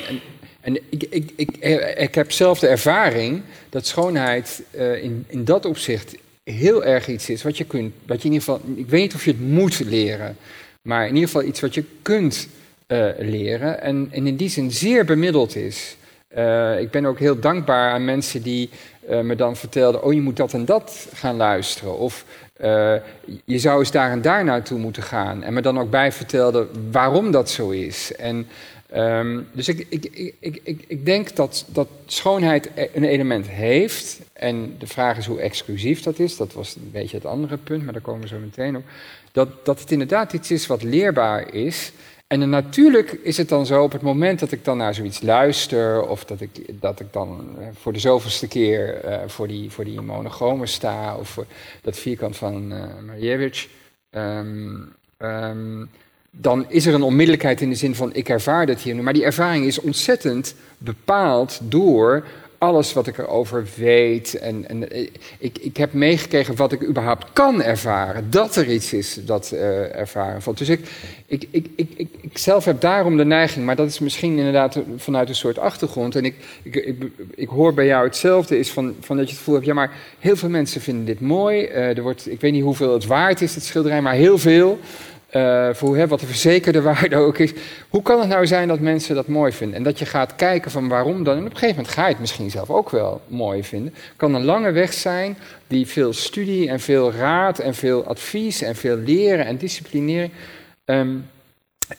en, ik, ik, ik, ik heb zelf de ervaring dat schoonheid in, in dat opzicht heel erg iets is wat je kunt, wat je in ieder geval, ik weet niet of je het moet leren, maar in ieder geval iets wat je kunt uh, leren en, en, in die zin zeer bemiddeld is. Uh, ik ben ook heel dankbaar aan mensen die uh, me dan vertelden: Oh, je moet dat en dat gaan luisteren. Of je zou eens daar en daar naartoe moeten gaan. En me dan ook bij vertelden waarom dat zo is. En, um, dus ik, ik, ik, ik, ik denk dat, dat schoonheid e-, een element heeft. En de vraag is hoe exclusief dat is. Dat was een beetje het andere punt, maar daar komen we zo meteen op. Dat, dat het inderdaad iets is wat leerbaar is. En natuurlijk is het dan zo op het moment dat ik dan naar zoiets luister, of dat ik, dat ik dan eh, voor de zoveelste keer uh, voor, die, voor die sta, of voor dat vierkant van uh, dan is er een onmiddellijkheid in de zin van ik ervaar dat hier nu. Maar die ervaring is ontzettend bepaald door alles wat ik erover weet. En, en ik, ik heb meegekregen wat ik überhaupt kan ervaren. Dat er iets is dat uh, ervaren valt. Dus ik, ik, ik, ik, zelf heb daarom de neiging, maar dat is misschien inderdaad vanuit een soort achtergrond. En ik, ik, ik, ik hoor bij jou hetzelfde, is van, van dat je het gevoel hebt, ja, maar heel veel mensen vinden dit mooi. Uh, er wordt, ik weet niet hoeveel het waard is, het schilderij, maar heel veel. Uh, voor hè, wat de verzekerde waarde ook is. Hoe kan het nou zijn dat mensen dat mooi vinden? En dat je gaat kijken van waarom dan. En op een gegeven moment ga je het misschien zelf ook wel mooi vinden. kan een lange weg zijn die veel studie en veel raad en veel advies en veel leren en disciplinering. Um,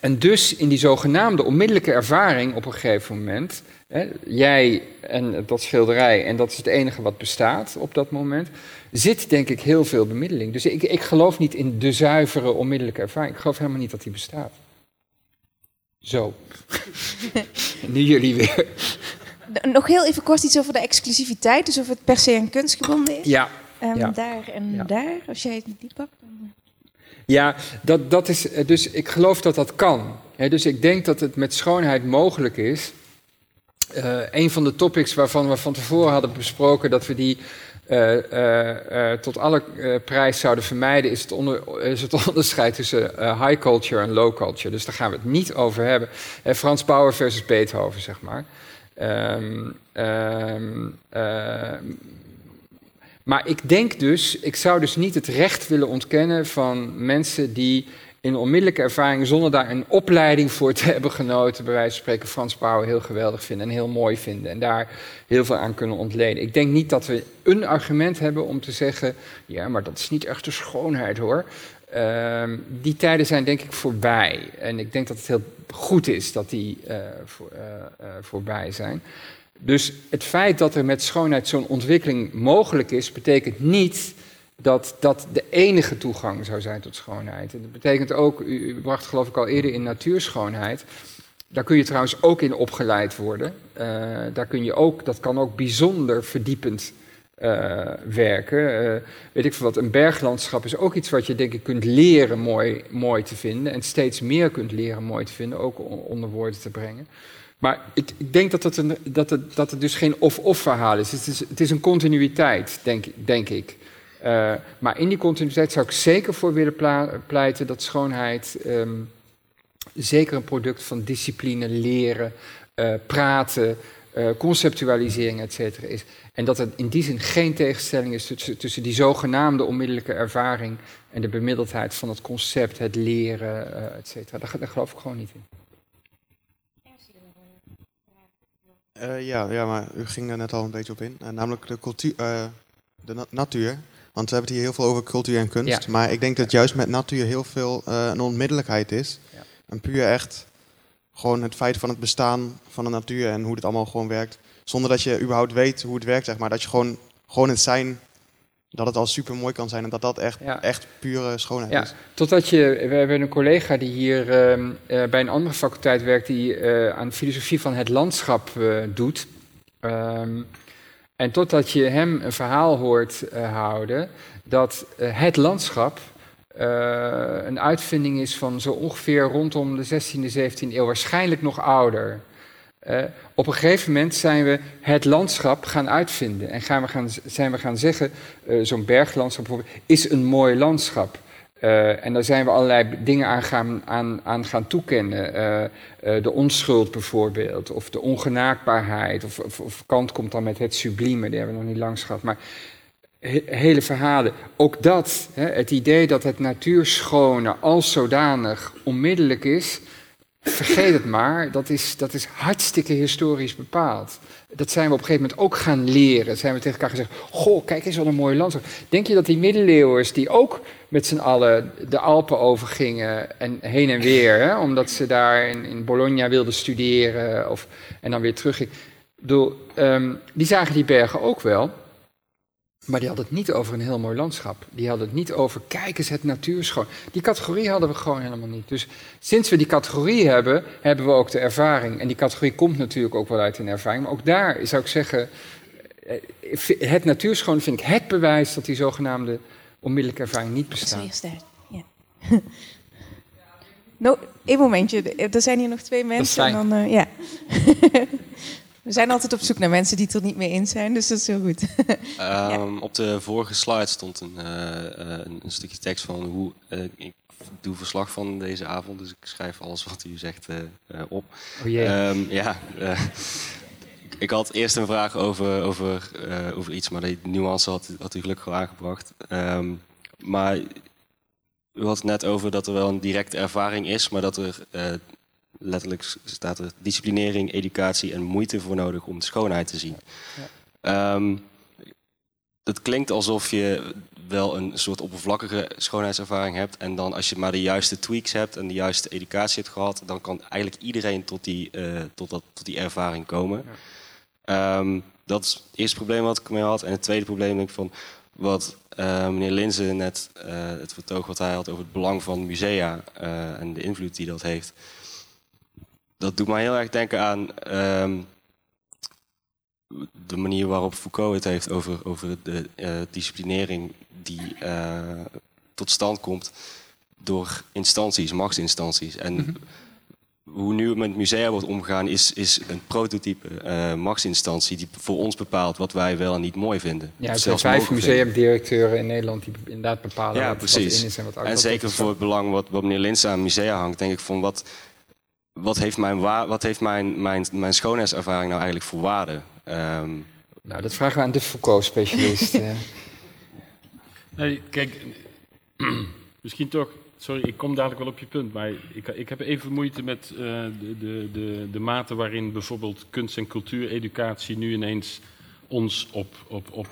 en dus in die zogenaamde onmiddellijke ervaring op een gegeven moment. Hè, jij en dat schilderij, en dat is het enige wat bestaat op dat moment zit denk ik heel veel bemiddeling. Dus ik, ik geloof niet in de zuivere onmiddellijke ervaring. Ik geloof helemaal niet dat die bestaat. Zo. nu jullie weer. Nog heel even kort iets over de exclusiviteit. Dus of het per se aan kunst gebonden is. Ja. Um, ja. Daar en ja. daar, als jij het niet pakt. Dan... Ja, dat, dat is, dus ik geloof dat dat kan. Dus ik denk dat het met schoonheid mogelijk is. Uh, een van de topics waarvan we van tevoren hadden besproken dat we die uh, tot alle prijs zouden vermijden, is het, onderscheid tussen high culture en low culture. Dus daar gaan we het niet over hebben. Frans Bauer versus Beethoven, zeg maar. Um, maar ik denk dus, ik zou dus niet het recht willen ontkennen van mensen die in onmiddellijke ervaring, zonder daar een opleiding voor te hebben genoten, bij wijze van spreken Frans Bauer heel geweldig vinden en heel mooi vinden en daar heel veel aan kunnen ontleden. Ik denk niet dat we een argument hebben om te zeggen, ja, maar dat is niet echt de schoonheid hoor. Uh, die tijden zijn denk ik voorbij. En ik denk dat het heel goed is dat die voor, uh, uh, voorbij zijn. Dus het feit dat er met schoonheid zo'n ontwikkeling mogelijk is, betekent niet dat dat de enige toegang zou zijn tot schoonheid. En dat betekent ook, u, bracht geloof ik al eerder in natuurschoonheid. Daar kun je trouwens ook in opgeleid worden. Uh, daar kun je ook, dat kan ook bijzonder verdiepend uh, werken. Uh, weet ik veel wat, een berglandschap is ook iets wat je denk ik kunt leren mooi, mooi te vinden. En steeds meer kunt leren mooi te vinden, ook onder woorden te brengen. Maar ik, ik denk dat het, een, dat, het, dat dus geen of-of verhaal is. Het, is. het is een continuïteit, denk, denk ik. Uh, maar in die continuïteit zou ik zeker voor willen pleiten dat schoonheid um, zeker een product van discipline, leren, uh, praten, uh, conceptualisering, et is. En dat er in die zin geen tegenstelling is tussen, die zogenaamde onmiddellijke ervaring en de bemiddeldheid van het concept, het leren, et cetera. Daar geloof ik gewoon niet in. Uh, ja, ja, maar u ging er net al een beetje op in. Uh, namelijk de, cultuur, uh, de na natuur. Want we hebben het hier heel veel over cultuur en kunst. Ja. Maar ik denk dat juist met natuur heel veel een onmiddellijkheid is. Ja. En puur echt gewoon het feit van het bestaan van de natuur en hoe het allemaal gewoon werkt. Zonder dat je überhaupt weet hoe het werkt, zeg maar. Dat je gewoon gewoon het zijn, dat het al super mooi kan zijn en dat dat echt, echt pure schoonheid Ja, is. totdat je, we hebben een collega die hier ehm, eh, bij een andere faculteit werkt, die eh, aan filosofie van het landschap eh, doet. Ehm, en totdat je hem een verhaal hoort houden dat het landschap een uitvinding is van zo ongeveer rondom de 16e, 17e eeuw, waarschijnlijk nog ouder. Eh, op een gegeven moment zijn we het landschap gaan uitvinden en gaan we gaan, zijn we gaan zeggen, eh, zo'n berglandschap bijvoorbeeld, is een mooi landschap. Eh, en daar zijn we allerlei dingen aan gaan, aan, aan gaan toekennen. De onschuld bijvoorbeeld, of de ongenaakbaarheid. Of, of, Kant komt dan met het sublieme, die hebben we nog niet langs gehad. Maar he- hele verhalen. Ook dat, hè, het idee dat het natuurschone als zodanig onmiddellijk is, vergeet het maar, dat is, dat is hartstikke historisch bepaald. Dat zijn we op een gegeven moment ook gaan leren. Zijn we tegen elkaar gezegd, goh, kijk eens wat een mooi landschap. Denk je dat die middeleeuwers die ook met z'n allen de Alpen overgingen en heen en weer, hè, omdat ze daar in, in Bologna wilden studeren of, en dan weer teruggingen. Ehm, die zagen die bergen ook wel, maar die hadden het niet over een heel mooi landschap. Die hadden het niet over, kijk eens, het natuurschoon. Die categorie hadden we gewoon helemaal niet. Dus sinds we die categorie hebben, hebben we ook de ervaring. En die categorie komt natuurlijk ook wel uit een ervaring. Maar ook daar zou ik zeggen, eh, het natuurschoon vind ik het bewijs dat die zogenaamde onmiddellijke ervaring niet bestaat. Ja. no, één momentje. Er zijn hier nog twee mensen. fijn. En dan, eh, ja. We zijn altijd op zoek naar mensen die het er niet mee eens zijn, dus dat is heel goed. Ehm, Op de vorige slide stond een, eh, eh, een, een stukje tekst van hoe eh, ik doe verslag van deze avond, dus ik schrijf alles wat u zegt eh, eh, op. Oh jee. Ehm, ja, eh, ik had eerst een vraag over, over, eh, over iets, maar die nuance had, had u gelukkig al aangebracht. Ehm, maar u had het net over dat er wel een directe ervaring is, maar dat er eh, letterlijk staat er disciplinering, educatie en moeite voor nodig om de schoonheid te zien. Ehm, het klinkt alsof je wel een soort oppervlakkige schoonheidservaring hebt. En dan als je maar de juiste tweaks hebt en de juiste educatie hebt gehad, dan kan eigenlijk iedereen tot die, eh, tot dat, tot die ervaring komen. Ehm, dat is het eerste probleem wat ik mee had. En het tweede probleem denk ik van wat eh, meneer Linze net eh, het vertoog wat hij had over het belang van musea en de invloed die dat heeft. Dat doet mij heel erg denken aan ehm, de manier waarop Foucault het heeft over, over de eh, disciplinering die eh, tot stand komt door instanties, machtsinstanties. En hoe nu met musea wordt omgegaan is, is een prototype eh, machtsinstantie die voor ons bepaalt wat wij wel en niet mooi vinden. Ja, er zijn vijf museumdirecteuren in Nederland die inderdaad bepalen Ja, wat, wat precies. in is en wat uit. en zeker voor het belang wat, wat meneer Lins aan musea hangt, denk ik van wat, wat heeft, mijn, wa- wat heeft mijn, mijn, mijn schoonheidservaring nou eigenlijk voor waarde? Ehm, Nou, dat vragen we aan de Foucault-specialist. Nee, kijk, misschien toch. Sorry, ik kom dadelijk wel op je punt, maar ik, ik heb even moeite met eh, de, de, de, de mate waarin bijvoorbeeld kunst- en cultuureducatie nu ineens ons op, op, op,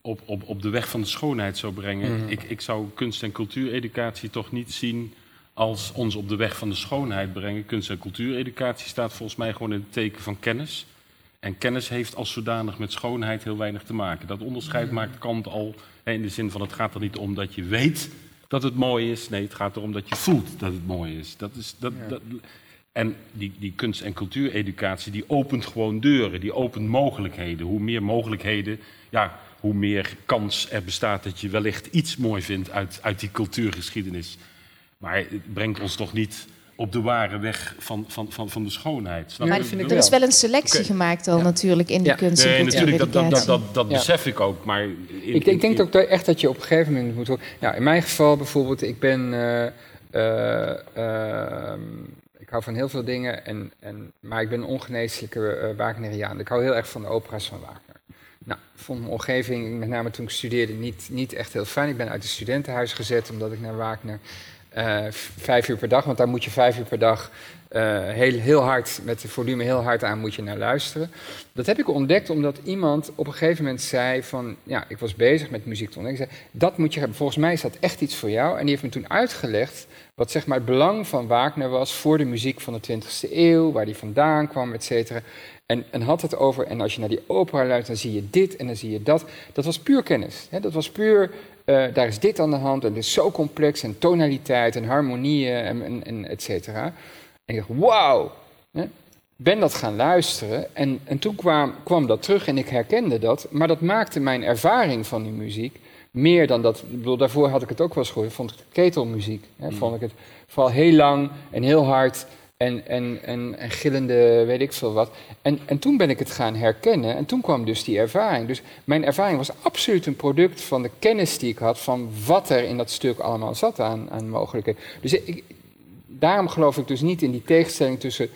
op, op, op de weg van de schoonheid zou brengen. Mhm. Ik, ik zou kunst- en cultuureducatie toch niet zien als ons op de weg van de schoonheid brengen. Kunst- en cultuureducatie staat volgens mij gewoon in het teken van kennis. En kennis heeft als zodanig met schoonheid heel weinig te maken. Dat onderscheid maakt Kant al hè, in de zin van het gaat er niet om dat je weet dat het mooi is. Nee, het gaat erom dat je voelt dat het mooi is. Dat is dat, dat, en die, die kunst- en cultuureducatie die opent gewoon deuren, die opent mogelijkheden. Hoe meer mogelijkheden, ja, hoe meer kans er bestaat dat je wellicht iets mooi vindt uit, uit die cultuurgeschiedenis. Maar het brengt ons toch niet op de ware weg van, van, van, van de schoonheid. Snap Maar er is wel een selectie gemaakt al natuurlijk in die kunst en Nee, natuurlijk, dat, dat, dat, dat, besef ik ook. Maar in- ik denk, in- denk ook dat- echt dat je op een gegeven moment moet... horen- Ja, in mijn geval bijvoorbeeld, ik ben... eh, eh, ehm, ik hou van heel veel dingen, en, en, maar ik ben een ongeneeslijke eh, Wagneriaan. Ik hou heel erg van de opera's van Wagner. Nou, ik vond mijn omgeving, met name toen ik studeerde, niet, niet echt heel fijn. Ik ben uit het studentenhuis gezet omdat ik naar Wagner... eh, vijf uur per dag, want daar moet je vijf uur per dag eh, heel, heel hard, met de volume heel hard aan moet je naar luisteren. Dat heb ik ontdekt omdat iemand op een gegeven moment zei van, ja, ik was bezig met muziek te ontdekken. Zei, dat moet je hebben. Volgens mij is dat echt iets voor jou. En die heeft me toen uitgelegd wat zeg maar het belang van Wagner was voor de muziek van de 20e eeuw, waar die vandaan kwam, et cetera. En, en had het over, en als je naar die opera luistert, dan zie je dit en dan zie je dat. Dat was puur kennis. Hè? Dat was puur, uh, daar is dit aan de hand en het is zo complex en tonaliteit en harmonieën en, en, en et cetera. En ik dacht, wauw. Ben dat gaan luisteren en, en toen kwam, kwam dat terug en ik herkende dat. Maar dat maakte mijn ervaring van die muziek meer dan dat. Ik bedoel, daarvoor had ik het ook wel eens gehoord. Vond ik ketelmuziek. Hè, vond ik het vooral heel lang en heel hard en, en, en, en gillende weet ik veel wat. En, en toen ben ik het gaan herkennen en toen kwam dus die ervaring. Dus mijn ervaring was absoluut een product van de kennis die ik had van wat er in dat stuk allemaal zat aan, aan mogelijkheden. Dus ik, daarom geloof ik dus niet in die tegenstelling tussen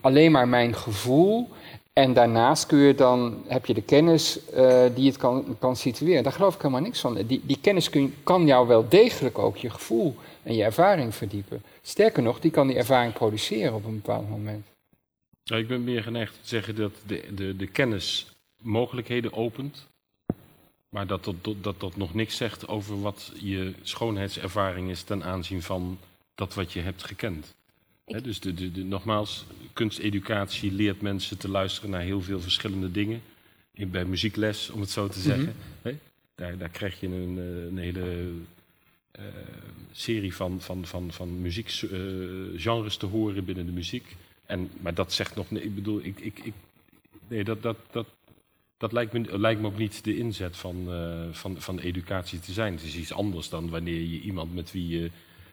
alleen maar mijn gevoel en daarnaast kun je dan, heb je de kennis uh, die het kan, kan situeren. Daar geloof ik helemaal niks van. Die, die kennis kan jou wel degelijk ook je gevoel en je ervaring verdiepen. Sterker nog, die kan die ervaring produceren op een bepaald moment. Ja, ik ben meer geneigd te zeggen dat de, de, de kennis mogelijkheden opent. Maar dat dat, dat dat nog niks zegt over wat je schoonheidservaring is ten aanzien van dat wat je hebt gekend. dus de, de, de, nogmaals, kunsteducatie leert mensen te luisteren naar heel veel verschillende dingen. bij muziekles, om het zo te zeggen. Mhm. daar, daar krijg je een, eh, een hele serie van, van, van, van muziekgenres uh, te horen binnen de muziek. En, maar dat zegt nog, ik bedoel, ik, ik, ik, nee, dat, dat, dat, dat lijkt me, lijkt me ook niet de inzet van, uh, van, van educatie te zijn. Het is iets anders dan wanneer je iemand met wie je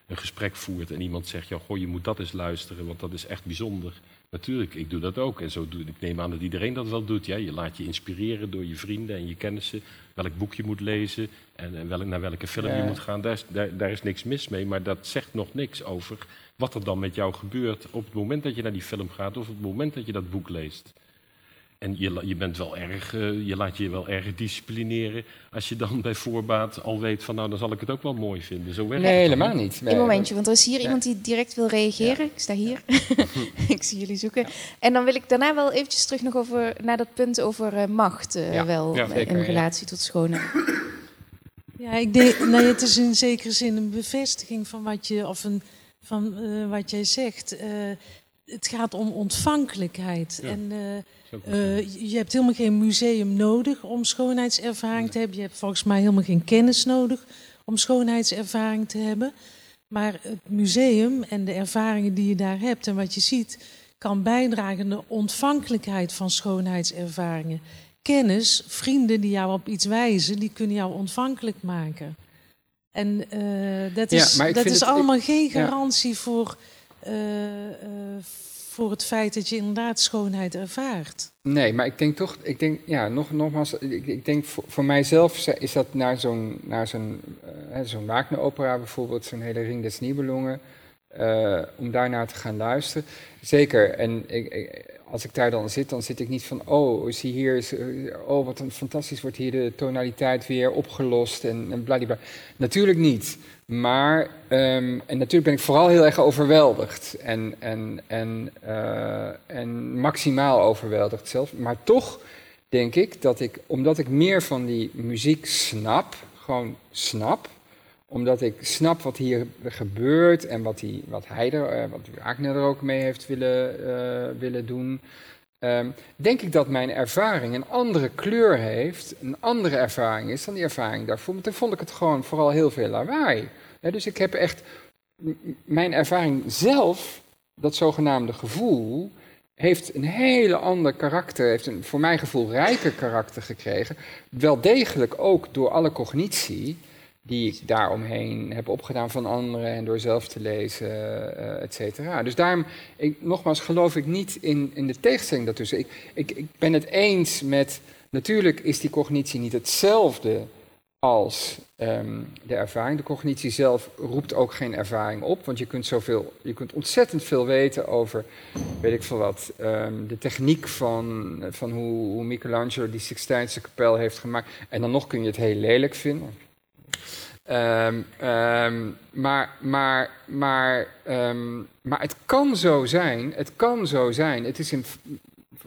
een gesprek voert en iemand zegt, ja, goh, je moet dat eens luisteren, want dat is echt bijzonder. Natuurlijk, ik doe dat ook. En zo doe, ik neem aan dat iedereen dat wel doet. Ja? Je laat je inspireren door je vrienden en je kennissen. Welk boek je moet lezen en, en welk, naar welke film je moet gaan. Daar is, daar, daar is niks mis mee, maar dat zegt nog niks over wat er dan met jou gebeurt op het moment dat je naar die film gaat of op het moment dat je dat boek leest. En je, je bent wel erg, uh, je laat je wel erg disciplineren als je dan bij voorbaat al weet van nou dan zal ik het ook wel mooi vinden. Zo werkt nee, helemaal niet. Nee. Een momentje, want er is hier iemand die direct wil reageren. Ik sta hier. ik zie jullie zoeken. En dan wil ik daarna wel eventjes terug nog over naar dat punt over uh, macht uh, wel in relatie tot schoonheid. Ja, ik denk, nee, het is in zekere zin een bevestiging van wat je of een van wat jij zegt. Het gaat om ontvankelijkheid en uh, je hebt helemaal geen museum nodig om schoonheidservaring te hebben. Je hebt volgens mij helemaal geen kennis nodig om schoonheidservaring te hebben. Maar het museum en de ervaringen die je daar hebt en wat je ziet, kan bijdragen aan de ontvankelijkheid van schoonheidservaringen. Kennis, vrienden die jou op iets wijzen, die kunnen jou ontvankelijk maken. En uh, dat is, ja, dat is allemaal geen garantie voor, voor het feit dat je inderdaad schoonheid ervaart. Nee, maar ik denk toch, ik denk, ja, nog, nogmaals, ik, ik denk voor, mijzelf is dat naar zo'n naar zo'n uh, zo'n Wagner-opera bijvoorbeeld, zo'n hele Ring des Nibelungen, om daarnaar te gaan luisteren. Zeker, en ik, als ik daar dan zit, dan zit ik niet van, oh, zie hier, oh, wat een fantastisch wordt hier de tonaliteit weer opgelost en, en bladibla. Natuurlijk niet. Maar, um, en natuurlijk ben ik vooral heel erg overweldigd. En, en, en, uh, en maximaal overweldigd zelf. Maar toch denk ik dat ik, omdat ik meer van die muziek snap, gewoon snap, omdat ik snap wat hier gebeurt en wat, die, wat hij er, uh, wat Wagner er ook mee heeft willen, uh, willen doen. Um, denk ik dat mijn ervaring een andere kleur heeft, een andere ervaring is dan die ervaring daarvoor. Want toen vond ik het gewoon vooral heel veel lawaai. dus ik heb echt, mijn ervaring zelf, dat zogenaamde gevoel, heeft een hele ander karakter, heeft een voor mijn gevoel rijker karakter gekregen. Wel degelijk ook door alle cognitie die ik daaromheen heb opgedaan van anderen en door zelf te lezen, uh, et cetera. Dus daarom, ik, nogmaals, geloof ik niet in, in de tegenstelling daartussen. Ik, ik, ik ben het eens met, natuurlijk is die cognitie niet hetzelfde als um, de ervaring. De cognitie zelf roept ook geen ervaring op, want je kunt, zoveel, je kunt ontzettend veel weten over, weet ik veel wat, um, de techniek van, van hoe, hoe Michelangelo die Sixtijnse kapel heeft gemaakt. En dan nog kun je het heel lelijk vinden Ehm, ehm, maar, maar, maar, ehm, maar het kan zo zijn, het kan zo zijn. Het is in,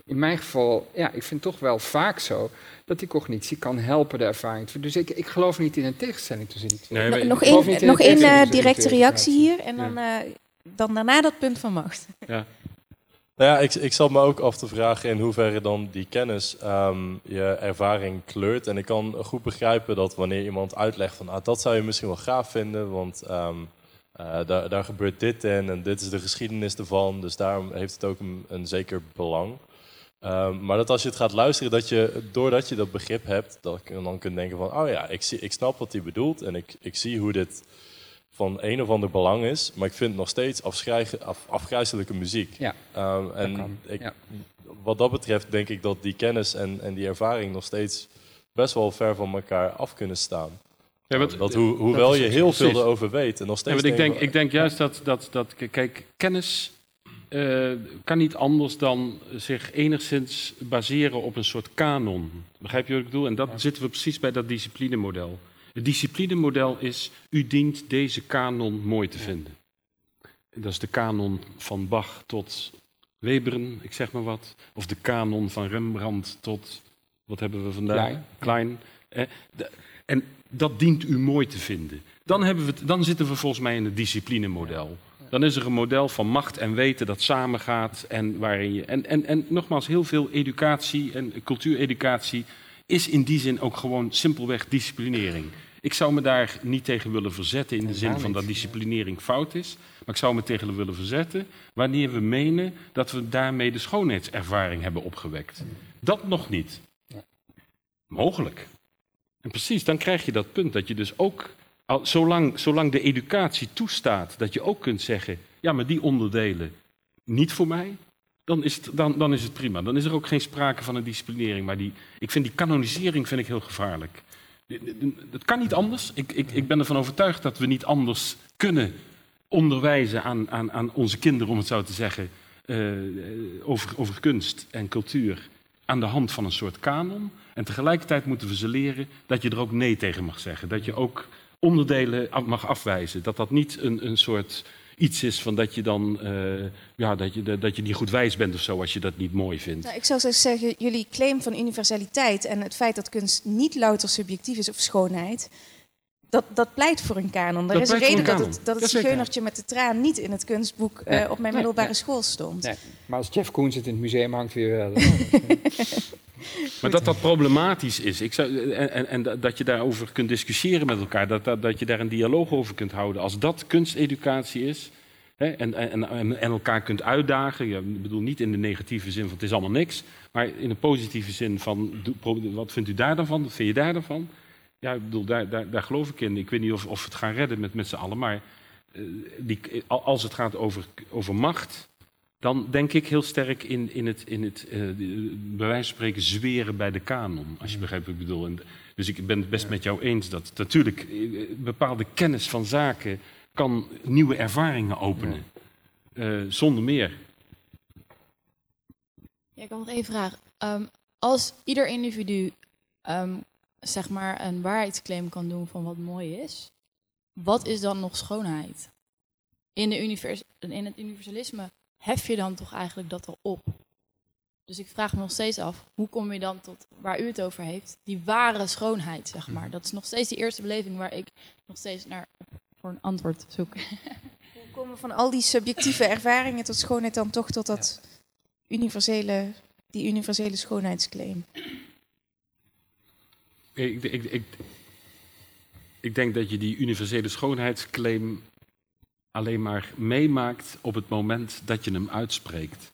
in mijn geval, ja, ik vind toch wel vaak zo dat die cognitie kan helpen de ervaring. Dus ik, ik geloof niet in een tegenstelling tussen die twee. Nee, nog één, nog één uh, directe reactie hier en dan, uh, dan daarna dat punt van macht. Ja. Nou ja, ik, ik zat me ook af te vragen in hoeverre dan die kennis um, je ervaring kleurt. En ik kan goed begrijpen dat wanneer iemand uitlegt van ah, dat zou je misschien wel gaaf vinden, want um, uh, daar, daar gebeurt dit in en dit is de geschiedenis ervan. Dus daarom heeft het ook een, een zeker belang. Um, maar dat als je het gaat luisteren, dat je doordat je dat begrip hebt, dat je dan kunt denken van oh ja, ik, zie, ik snap wat hij bedoelt en ik, ik zie hoe dit van een of ander belang is, maar ik vind het nog steeds af, afgrijzelijke muziek. Ja, um, en ik, ja. wat dat betreft denk ik dat die kennis en, en die ervaring nog steeds best wel ver van elkaar af kunnen staan. Ja, wat, dat ho hoewel dat je heel veel erover weet en nog steeds. Ja, ik, denk, ik denk juist dat, dat, dat kijk, kennis uh, kan niet anders dan zich enigszins baseren op een soort kanon. Begrijp je wat ik bedoel? En dat zitten we precies bij dat disciplinemodel. Het disciplinemodel is, u dient deze kanon mooi te vinden. Dat is de kanon van Bach tot Weberen, ik zeg maar wat. Of de kanon van Rembrandt tot, wat hebben we vandaag? Klein. Klein. Eh, en dat dient u mooi te vinden. Dan, hebben we het, dan zitten we volgens mij in het disciplinemodel. Dan is er een model van macht en weten dat samengaat. En, waarin je, en, en, en nogmaals, heel veel educatie en cultuureducatie is in die zin ook gewoon simpelweg disciplinering. Ik zou me daar niet tegen willen verzetten in de zin van dat disciplinering fout is. Maar ik zou me tegen willen verzetten wanneer we menen dat we daarmee de schoonheidservaring hebben opgewekt. Dat nog niet. Mogelijk. En precies, dan krijg je dat punt dat je dus ook, zolang, zolang de educatie toestaat, dat je ook kunt zeggen, ja, maar die onderdelen niet voor mij, dan is, het, dan, dan is het prima. Dan is er ook geen sprake van een disciplinering. Maar die, ik vind die kanonisering vind ik heel gevaarlijk. Het kan niet anders. Ik, ik, ik ben ervan overtuigd dat we niet anders kunnen onderwijzen aan, aan, aan onze kinderen, om het zo te zeggen, uh, over, over kunst en cultuur aan de hand van een soort kanon. En tegelijkertijd moeten we ze leren dat je er ook nee tegen mag zeggen. Dat je ook onderdelen mag afwijzen. Dat dat niet een, een soort iets is van dat je dan uh, ja, dat je, dat je niet goed wijs bent of zo als je dat niet mooi vindt. Nou, ik zou zo zeggen, jullie claim van universaliteit en het feit dat kunst niet louter subjectief is of schoonheid, dat, dat pleit voor een kanon. Er is een reden dat het, dat het zigeunertje met de traan niet in het kunstboek uh, op mijn middelbare school stond. Nee. Maar als Jeff Koens het in het museum hangt, weer wel. maar dat dat problematisch is ik zou, en, en, en, dat je daarover kunt discussiëren met elkaar, dat, dat, dat je daar een dialoog over kunt houden. Als dat kunsteducatie is hè, en, en, en, elkaar kunt uitdagen, ik bedoel niet in de negatieve zin van het is allemaal niks, maar in de positieve zin van wat vindt u daar dan van, wat vind je daar dan van? Ja, ik bedoel, daar, daar, daar geloof ik in. Ik weet niet of, of we het gaan redden met, met z'n allen, maar uh, die, als het gaat over, over macht, dan denk ik heel sterk in, in het, in het uh, bij wijze van spreken, zweren bij de kanon. Als je begrijpt wat ik bedoel. En, dus ik ben het best met jou eens dat natuurlijk eh, bepaalde kennis van zaken kan nieuwe ervaringen openen. Uh, zonder meer. Ja, ik kan nog één vraag. Um, als ieder individu um, zeg maar een waarheidsclaim kan doen van wat mooi is, wat is dan nog schoonheid? In, de univers in het universalisme hef je dan toch eigenlijk dat erop? Dus ik vraag me nog steeds af, hoe kom je dan tot waar u het over heeft, die ware schoonheid, zeg maar. Dat is nog steeds die eerste beleving waar ik nog steeds naar voor een antwoord zoek. Hoe komen we van al die subjectieve ervaringen tot schoonheid dan toch tot dat universele, die universele schoonheidsclaim? Ik, ik, ik, ik denk dat je die universele schoonheidsclaim alleen maar meemaakt op het moment dat je hem uitspreekt.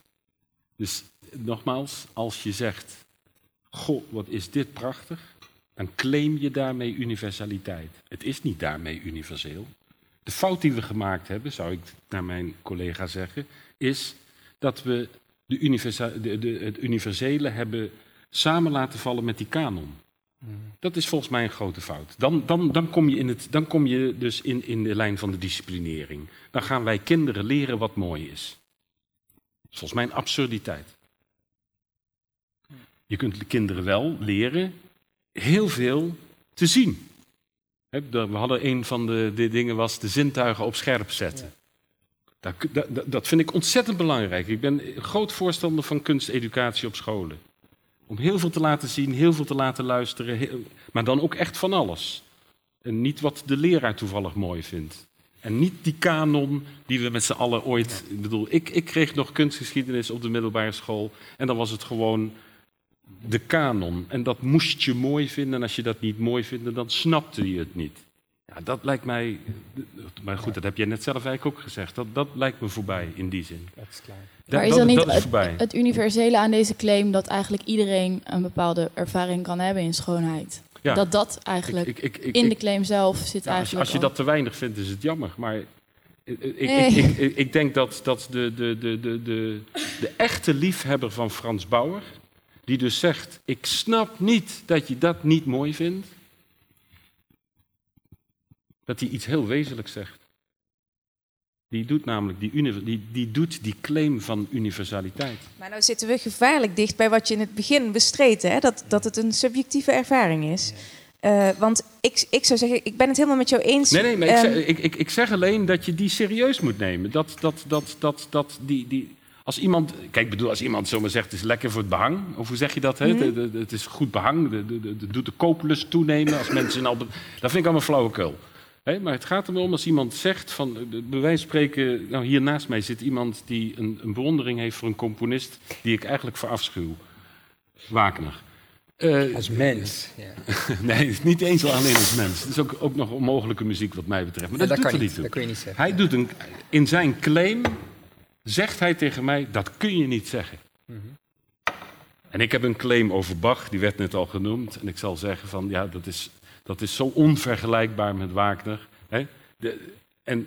Dus nogmaals, als je zegt, goh, wat is dit prachtig, dan claim je daarmee universaliteit. Het is niet daarmee universeel. De fout die we gemaakt hebben, zou ik naar mijn collega zeggen, is dat we de, de, de, het universele hebben samen laten vallen met die kanon. Dat is volgens mij een grote fout. Dan, dan, dan, kom, je in het, dan kom je dus in, in de lijn van de disciplinering. Dan gaan wij kinderen leren wat mooi is. Dat is volgens mij een absurditeit. Je kunt de kinderen wel leren heel veel te zien. We hadden een van de, de dingen was de zintuigen op scherp zetten. Dat, dat, dat vind ik ontzettend belangrijk. Ik ben groot voorstander van kunsteducatie op scholen. Om heel veel te laten zien, heel veel te laten luisteren, maar dan ook echt van alles. En niet wat de leraar toevallig mooi vindt. En niet die kanon die we met z'n allen ooit. Ik bedoel, ik, ik kreeg nog kunstgeschiedenis op de middelbare school. En dan was het gewoon de kanon. En dat moest je mooi vinden. En als je dat niet mooi vindt, dan snapte je het niet. Ja, dat lijkt mij. Maar goed, dat heb jij net zelf eigenlijk ook gezegd. Dat, dat lijkt me voorbij in die zin. Dat is klaar. maar is dan niet is het, het, universele aan deze claim dat eigenlijk iedereen een bepaalde ervaring kan hebben in schoonheid? Ja. Dat dat eigenlijk ik, ik, ik, in de claim zelf zit ja, eigenlijk. Als je, dat te weinig vindt, is het jammer. Maar ik, ik, denk dat, dat de, de, de, de, de, de echte liefhebber van Frans Bauer, die dus zegt: Ik snap niet dat je dat niet mooi vindt, dat hij iets heel wezenlijks zegt. Die doet namelijk die, die, die, doet die claim van universaliteit. Maar nou zitten we gevaarlijk dicht bij wat je in het begin bestreed, hè? Dat, dat het een subjectieve ervaring is. Uh, want ik, ik zou zeggen, ik ben het helemaal met jou eens. Nee, nee, maar ik, zeg, ehm, ik, ik, ik, zeg alleen dat je die serieus moet nemen. Dat, dat, dat, dat, dat die, die, als iemand, kijk, bedoel, als iemand zomaar zegt, het is lekker voor het behang, of hoe zeg je dat? Hè? Mhm. het is goed behang, het doet de kooplust toenemen als mensen al. Dat vind ik allemaal flauwekul maar het gaat erom als iemand zegt van, bij wijze van spreken, nou hier naast mij zit iemand die een, een bewondering heeft voor een componist die ik eigenlijk verafschuw. Wagner. Uh, als mens. Ja. nee, niet eens alleen als mens. Het is ook, ook nog onmogelijke muziek wat mij betreft. Maar dat, dat doet er niet toe. Dat kun je niet zeggen. Hij doet een, in zijn claim, zegt hij tegen mij, dat kun je niet zeggen. Mm -hmm. En ik heb een claim over Bach, die werd net al genoemd. En ik zal zeggen van, ja, dat is dat is zo onvergelijkbaar met Wagner. Hè? De, en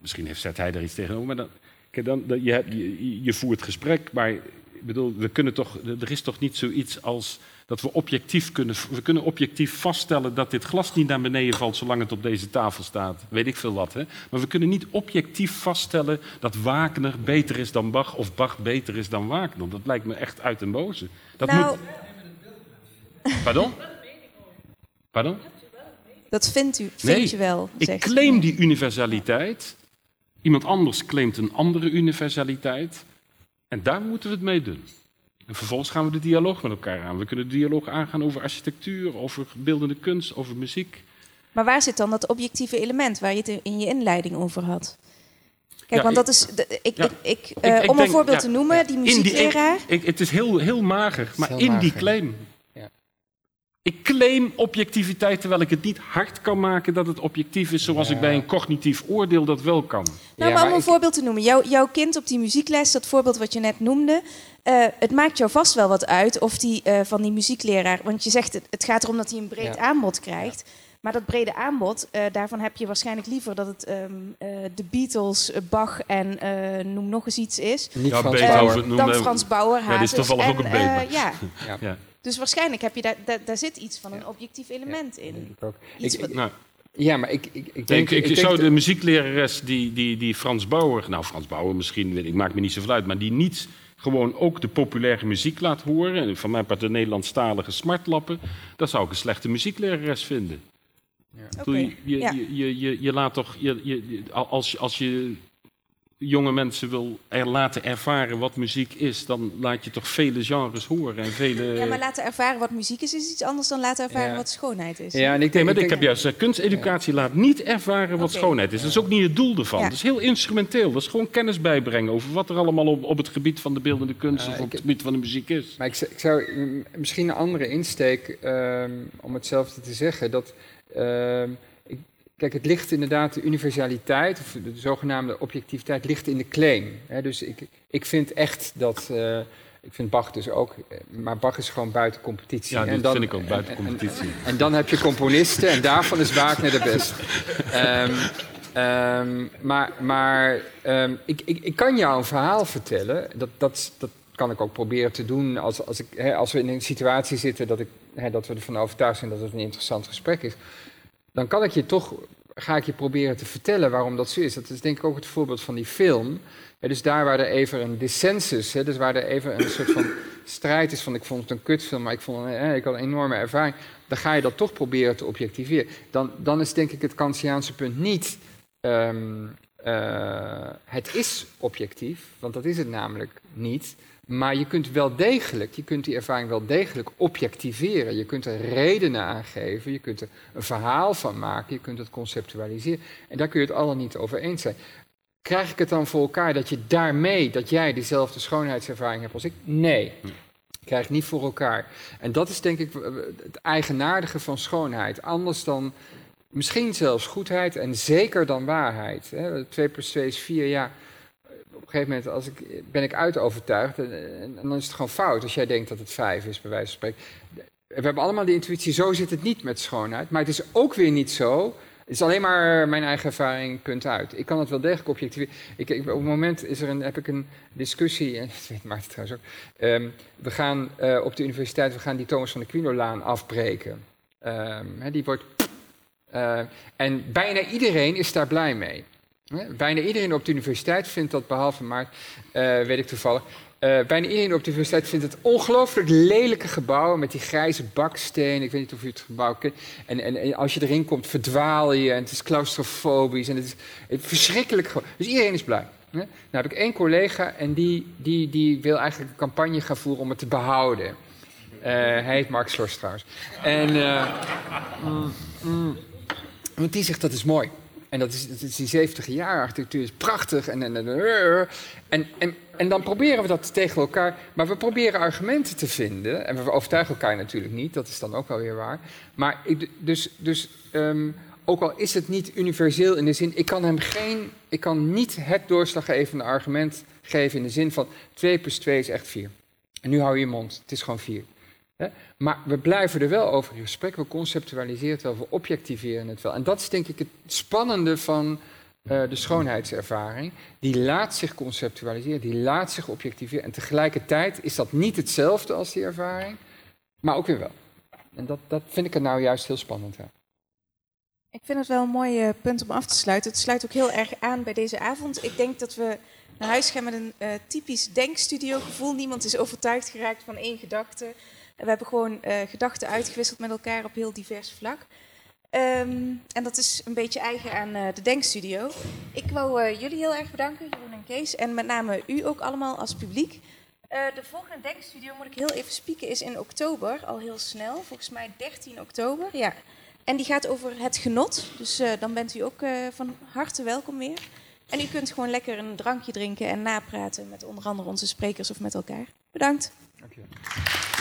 misschien heeft, zet hij er iets tegenover, maar dan, kijk, dan, je, hebt, je, je, voert gesprek, maar ik bedoel, we kunnen toch, er is toch niet zoiets als dat we objectief kunnen, we kunnen objectief vaststellen dat dit glas niet naar beneden valt zolang het op deze tafel staat. Weet ik veel wat. Hè? Maar we kunnen niet objectief vaststellen dat Wagner beter is dan Bach of Bach beter is dan Wagner. Dat lijkt me echt uit en boze. Dat nou... moet... Pardon? Pardon? Dat vindt u, vindt u wel. Ik claim die universaliteit. Iemand anders claimt een andere universaliteit. En daar moeten we het mee doen. En vervolgens gaan we de dialoog met elkaar aan. We kunnen de dialoog aangaan over architectuur, over beeldende kunst, over muziek. Maar waar zit dan dat objectieve element waar je het in je inleiding over had? Kijk, want dat is. ik, ik, uh, om een voorbeeld te noemen, die muziekleraar. het is heel, heel mager, maar in die claim ik claim objectiviteit terwijl ik het niet hard kan maken dat het objectief is zoals ik bij een cognitief oordeel dat wel kan. Nou, maar om een voorbeeld te noemen. Jouw, jouw kind op die muziekles, dat voorbeeld wat je net noemde, uh, het maakt jou vast wel wat uit of die uh, van die muziekleraar, want je zegt het, het gaat erom dat hij een breed aanbod krijgt. Maar dat brede aanbod, uh, daarvan heb je waarschijnlijk liever dat het um, de Beatles, Bach en noem nog eens iets is. Niet ja, Frans Bauer. Dan Frans Bauer, Ja, dat is toevallig ook een beter. ja. ja. Dus waarschijnlijk heb je daar, daar, daar zit iets van een objectief element in. Denk ik ook. Ik, nou, ja, maar ik, ik, ik denk... Ik, ik zou de muzieklerares die, die, die Frans Bauer... Nou, Frans Bauer misschien, ik maak me niet zo uit... maar die niet gewoon ook de populaire muziek laat horen... en van mijn part de Nederlandstalige smartlappen... dat zou ik een slechte muzieklerares vinden. Ja. Okay. Je, je, je, je, je, laat toch... Je, je, als, als je jonge mensen wil er laten ervaren wat muziek is, dan laat je toch vele genres horen en vele... Ja, maar laten ervaren wat muziek is, is iets anders dan laten ervaren wat schoonheid is. Ja, en ik denk, maar ik, heb juist gezegd, kunsteducatie laat niet ervaren wat schoonheid is. Dat is ook niet het doel ervan. Dat is heel instrumenteel. Dat is gewoon kennis bijbrengen over wat er allemaal op, op het gebied van de beeldende kunst of op het gebied van de muziek is. Maar ik, ik zou misschien een andere insteek, um, om hetzelfde te zeggen, dat... Um, Kijk, het ligt inderdaad, de universaliteit, of de zogenaamde objectiviteit, ligt in de claim. dus ik, ik vind echt dat. Uh, ik vind Bach dus ook, eh, maar Bach is gewoon buiten competitie. Ja, dat vind ik ook buiten competitie. En, en, dan heb je componisten en daarvan is Wagner de beste. um, um, maar maar um, ik, ik, ik kan jou een verhaal vertellen. Dat, dat, dat kan ik ook proberen te doen als, als, ik, hè, als we in een situatie zitten dat, ik, hè, dat we ervan overtuigd zijn dat het een interessant gesprek is dan kan ik je toch, ga ik je proberen te vertellen waarom dat zo is. Dat is denk ik ook het voorbeeld van die film. dus daar waar er even een dissensus, dus waar er even een soort van strijd is van ik vond het een kutfilm, maar ik, vond, eh, ik had een enorme ervaring, dan ga je dat toch proberen te objectiveren. Dan, dan is denk ik het Kantiaanse punt niet ehm, eh, het is objectief, want dat is het namelijk niet. Maar je kunt wel degelijk, je kunt die ervaring wel degelijk objectiveren. Je kunt er redenen aan geven, je kunt er een verhaal van maken, je kunt het conceptualiseren. En daar kun je het allemaal niet over eens zijn. Krijg ik het dan voor elkaar dat je daarmee, dat jij dezelfde schoonheidservaring hebt als ik? Nee. Krijg ik niet voor elkaar. En dat is denk ik het eigenaardige van schoonheid. Anders dan misschien zelfs goedheid en zeker dan waarheid. 2 plus 2 is 4, ja op een gegeven moment als ik, ben ik uitovertuigd en, en, dan is het gewoon fout als jij denkt dat het vijf is, bij wijze van spreken. We hebben allemaal die intuïtie, zo zit het niet met schoonheid. Maar het is ook weer niet zo. Het is alleen maar mijn eigen ervaring, punt uit. Ik kan het wel degelijk objectiveren. Ik, op het moment is er een, heb ik een discussie, en dat weet Maarten trouwens ook. Um, we gaan uh, op de universiteit, we gaan die Thomas van de Quino-laan afbreken. Um, die wordt... Uh, en bijna iedereen is daar blij mee. Bijna iedereen op de universiteit vindt dat, behalve Maart, uh, weet ik toevallig. Uh, bijna iedereen op de universiteit vindt het ongelooflijk lelijke gebouw met die grijze baksteen. Ik weet niet of u het gebouw kent. En, en, als je erin komt, verdwaal je en het is claustrofobisch en het is verschrikkelijk. Dus iedereen is blij. Nou heb ik één collega en die, die, die wil eigenlijk een campagne gaan voeren om het te behouden. Uh, hij heet Mark Slors trouwens. En, mm, mm, want die zegt dat is mooi. En dat is, die 70 jaar architectuur is prachtig. En, en, en, en, en, dan proberen we dat tegen elkaar. Maar we proberen argumenten te vinden. En we overtuigen elkaar natuurlijk niet. Dat is dan ook wel weer waar. Maar dus, dus um, ook al is het niet universeel in de zin. Ik kan hem geen. Ik kan niet het doorslaggevende argument geven in de zin van 2 plus 2 is echt 4. En nu hou je je mond. Het is gewoon 4. Maar we blijven er wel over in gesprek, we conceptualiseren het wel, we objectiveren het wel. En dat is denk ik het spannende van uh, de schoonheidservaring. Die laat zich conceptualiseren, die laat zich objectiveren. En tegelijkertijd is dat niet hetzelfde als die ervaring, maar ook weer wel. En dat, dat vind ik er nou juist heel spannend aan. Ik vind het wel een mooi uh, punt om af te sluiten. Het sluit ook heel erg aan bij deze avond. Ik denk dat we naar huis gaan met een uh, typisch denkstudio gevoel. Niemand is overtuigd geraakt van één gedachte. We hebben gewoon uh, gedachten uitgewisseld met elkaar op heel divers vlak. Um, en dat is een beetje eigen aan uh, de Denkstudio. Ik wou uh, jullie heel erg bedanken, Jeroen en Kees. En met name u ook allemaal als publiek. de volgende Denkstudio, moet ik heel even spieken, is in oktober, al heel snel. Volgens mij 13 oktober, ja. En die gaat over het genot. Dus dan bent u ook van harte welkom weer. En u kunt gewoon lekker een drankje drinken en napraten met onder andere onze sprekers of met elkaar. Bedankt. Dank je.